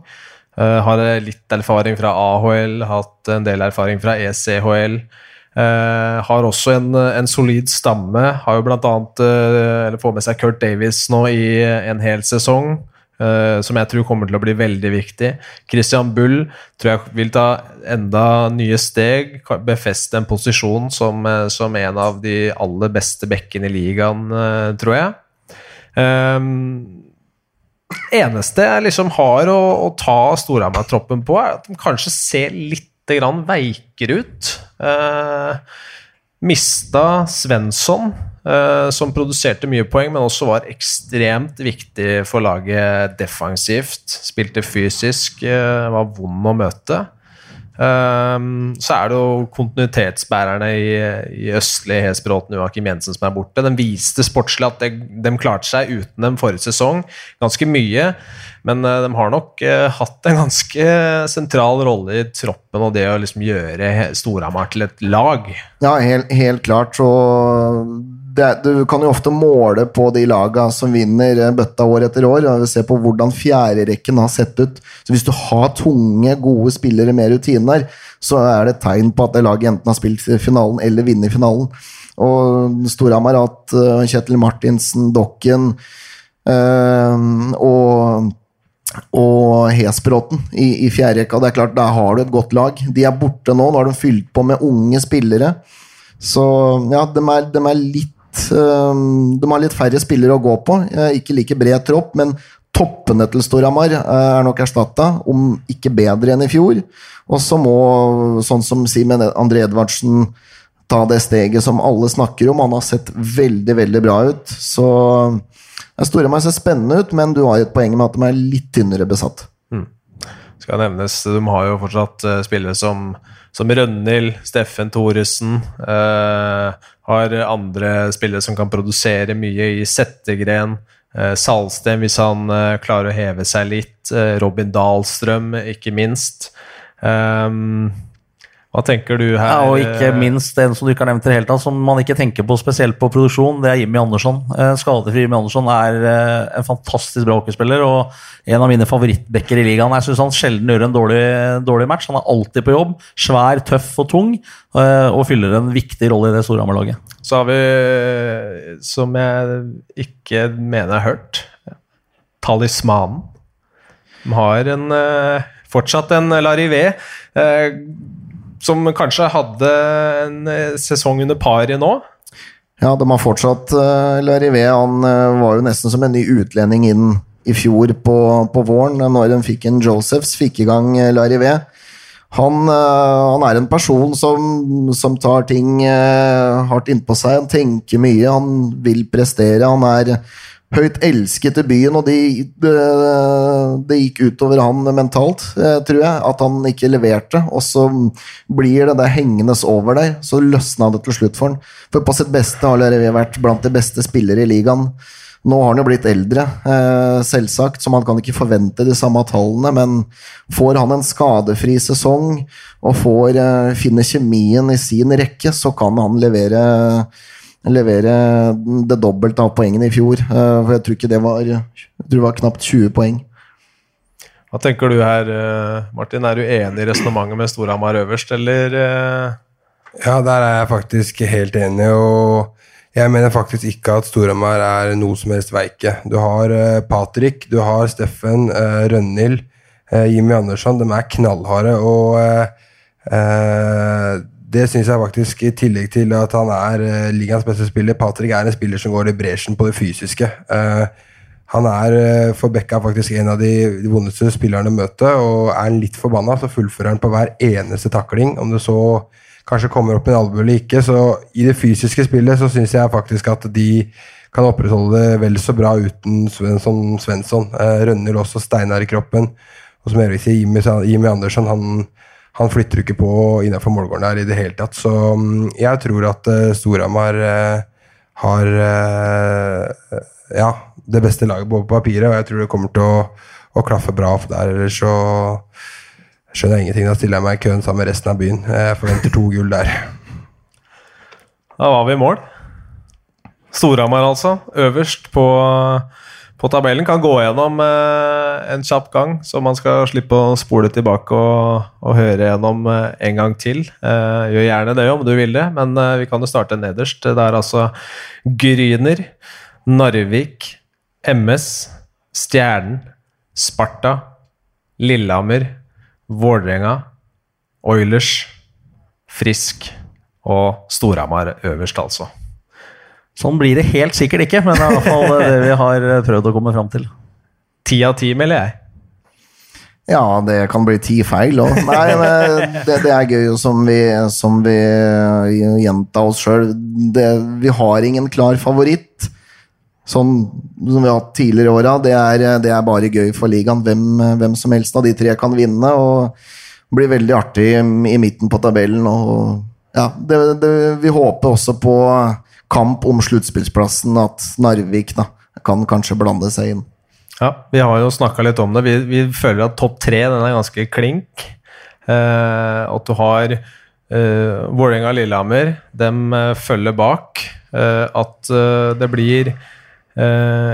Uh, har litt erfaring fra AHL, hatt en del erfaring fra ECHL. Uh, har også en, en solid stamme. Har jo blant annet uh, Eller får med seg Kurt Davis nå i en hel sesong. Uh, som jeg tror kommer til å bli veldig viktig. Christian Bull tror jeg vil ta enda nye steg. Befeste en posisjon som, eh, som en av de aller beste bekkene i ligaen, eh, tror jeg. Um, eneste jeg liksom har å, å ta Storhamar-troppen på, er at de kanskje ser litt grann veikere ut. Eh, mista Svensson, eh, som produserte mye poeng, men også var ekstremt viktig for laget defensivt. Spilte fysisk, eh, var vond å møte. Um, så er det jo kontinuitetsbærerne i, i Østli, Hesbråten, Joakim Jensen som er borte. De viste sportslig at de, de klarte seg uten dem forrige sesong ganske mye. Men eh, de har nok eh, hatt en ganske sentral rolle i troppen og det å liksom gjøre Storhamar til et lag. Ja, helt, helt klart. Og det, du kan jo ofte måle på de laga som vinner eh, bøtta år etter år. og Se på hvordan fjerderekken har sett ut. Så Hvis du har tunge, gode spillere med rutiner, så er det et tegn på at det laget enten har spilt finalen eller vinner finalen. Og Storhamar hatt eh, Kjetil Martinsen, Dokken øh, og og Hesbråten i, i fjerderekka. Det er klart, Der har du et godt lag. De er borte nå. Nå har de fylt på med unge spillere. Så ja, de er, de er litt De har litt færre spillere å gå på. Eh, Ikke like bred tropp, men toppene til Storhamar eh, er nok erstatta, om ikke bedre enn i fjor. Og så må, sånn som Simen André Edvardsen, ta det steget som alle snakker om. Han har sett veldig, veldig bra ut. Så ja, Storhamar ser spennende ut, men du har et poeng med at de er litt tynnere besatt. skal nevnes. De har jo fortsatt eh, spillere som, som Rønhild, Steffen Thoresen. eh, har andre spillere som kan produsere mye i Settegren. Uh, Salsten, hvis han eh, klarer å heve seg litt. eh, Robin Dahlstrøm, ikke minst. Um, hva tenker du her? Ja, og ikke minst en som du ikke har nevnt i det hele tatt, som man ikke tenker på spesielt på produksjon, det er Jimmy Andersson. Eh, Skadefri Jimmy Andersson er eh, en fantastisk bra hockeyspiller og en av mine favorittbacker i ligaen. Jeg syns han sjelden gjør en dårlig, dårlig match. Han er alltid på jobb. Svær, tøff og tung, eh, og fyller en viktig rolle i det Storhamar-laget. Så har vi, som jeg ikke mener jeg har hørt, Talismanen. De har en, fortsatt en Larivé, som kanskje hadde en eh, sesong under par i nå. Ja, de har fortsatt uh, Larivé. Han eh, var jo nesten som en ny utlending inn i fjor på, på våren, når de fikk en Josephs, fikk i gang Larivé. Han, eh, han er en person som, som tar ting eh, hardt innpå seg. Han tenker mye, han vil prestere. Han er høyt elsket i byen, og det, de, de gikk utover han mentalt, eh, tror jeg, at han ikke leverte. Og så blir det der hengende over der, så løsna det til slutt for han. For på sitt beste har Lervé vært blant de beste spillere i ligaen. Nå har han jo blitt eldre, eh, selvsagt, så man kan ikke forvente de samme tallene, men får han en skadefri sesong og får eh, finne kjemien i sin rekke, så kan han levere levere det dobbelte av poengene i fjor. Eh, For jeg tror ikke det var Jeg tror det var knapt 20 poeng. Hva tenker du her, eh, Martin? Er du enig i resonnementet med Storhamar øverst, eller eh, Ja, der er jeg faktisk helt enig, og jeg mener faktisk ikke at Storhamar er noe som helst veike. Du har Patrick, du har Steffen, Rønhild, Jimmy Andersson, de er knallharde. Og det syns jeg faktisk, i tillegg til at han er uh, ligaens beste spiller Patrick er en spiller som går i bresjen på det fysiske. Uh, han er uh, for Bekka faktisk en av de vondeste spillerne å møte, og er han litt forbanna, så fullfører han på hver eneste takling. Om det så kanskje kommer opp en albue eller ikke. Så i det fysiske spillet så syns jeg faktisk at de kan opprettholde det vel så bra uten Svensson. Svensson. Rønner også steinar i kroppen. Og som Erik sier, Jimmy, Jimmy Andersson han, han flytter ikke på innenfor målgården der i det hele tatt. Så um, jeg tror at uh, Storhamar uh, har uh, ja, det beste laget på papiret, og jeg tror det kommer til å, å klaffe bra opp der. Ellers så skjønner jeg ingenting. Da stiller jeg meg i køen sammen med resten av byen. Jeg forventer to gull der. Da var vi i mål. Storhamar, altså. Øverst på, på, tabellen. Kan gå gjennom eh, en kjapp gang, så man skal slippe å spole tilbake og, og høre gjennom eh, en gang til. Eh, gjør gjerne det om du vil det, men eh, vi kan jo starte nederst. Det er altså Gryner, Narvik, MS, Stjernen, Sparta, Lillehammer, Vålerenga, Oilers, Frisk og Storhamar øverst, altså. Sånn blir det helt sikkert ikke, men det er i hvert fall det vi har prøvd å komme fram til. Ti av ti, melder jeg. Ja, det kan bli ti feil òg. Nei, det, det, er gøy, som vi, som vi gjenta oss sjøl. Vi har ingen klar favoritt. Sånn som vi har hatt tidligere i åra. Det, det, er bare gøy for ligaen. Hvem, hvem, som helst av de tre kan vinne. og det blir veldig artig i midten på tabellen. og ja, det, det, Vi håper også på kamp om sluttspillsplassen, at Narvik da, kan kanskje blande seg inn. Ja, vi har jo snakka litt om det. Vi, vi føler at topp tre den er ganske klink. Eh, at du har eh, Vålerenga og Lillehammer, dem eh, følger bak. Eh, at eh, det blir eh,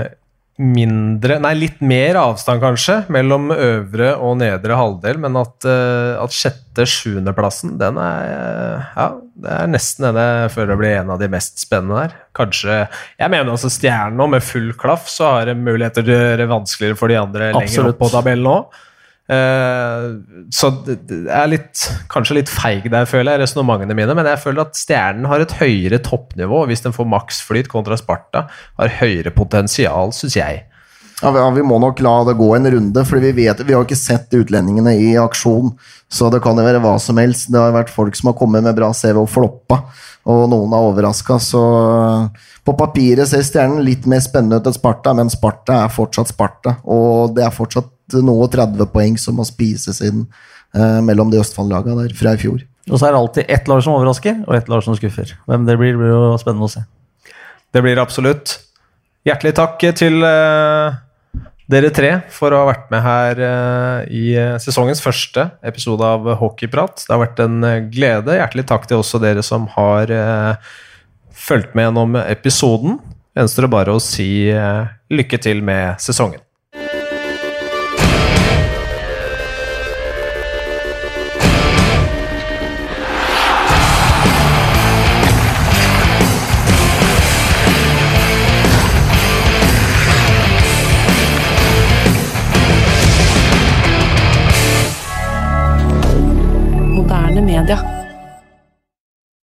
mindre Nei, litt mer avstand, kanskje, mellom øvre og nedre halvdel, men at, uh, at sjette-sjuendeplassen, den er Ja, det er nesten den jeg føler blir en av de mest spennende her. Kanskje Jeg mener altså Stjernen nå, med full klaff, så har det muligheter til å gjøre det vanskeligere for de andre Absolutt. lenger opp på tabellen òg. Uh, så det er litt, kanskje litt feig der, føler jeg, resonnementene mine. Men jeg føler at Stjernen har et høyere toppnivå hvis den får maksflyt kontra Sparta. Har høyere potensial, syns jeg. Ja, vi må nok la det gå en runde, for vi, vet, vi har ikke sett utlendingene i aksjon. Så det kan jo være hva som helst. Det har vært folk som har kommet med bra CV og floppa, og noen har overraska. Så på papiret ser Stjernen litt mer spennende ut enn Sparta, men Sparta er fortsatt Sparta. Og det er fortsatt nå 30 poeng som må spises inn eh, mellom de Østfold-lagene der fra i fjor. Og så er det alltid ett lag som overrasker, og ett lag som skuffer. Hvem det blir, blir jo spennende å se. Det blir absolutt. Hjertelig takk til eh, dere tre for å ha vært med her eh, i uh, sesongens første episode av Hockeyprat. Det har vært en glede. Hjertelig takk til også dere som har fulgt med gjennom episoden. Gjenstår det bare å si lykke til med sesongen. Inter.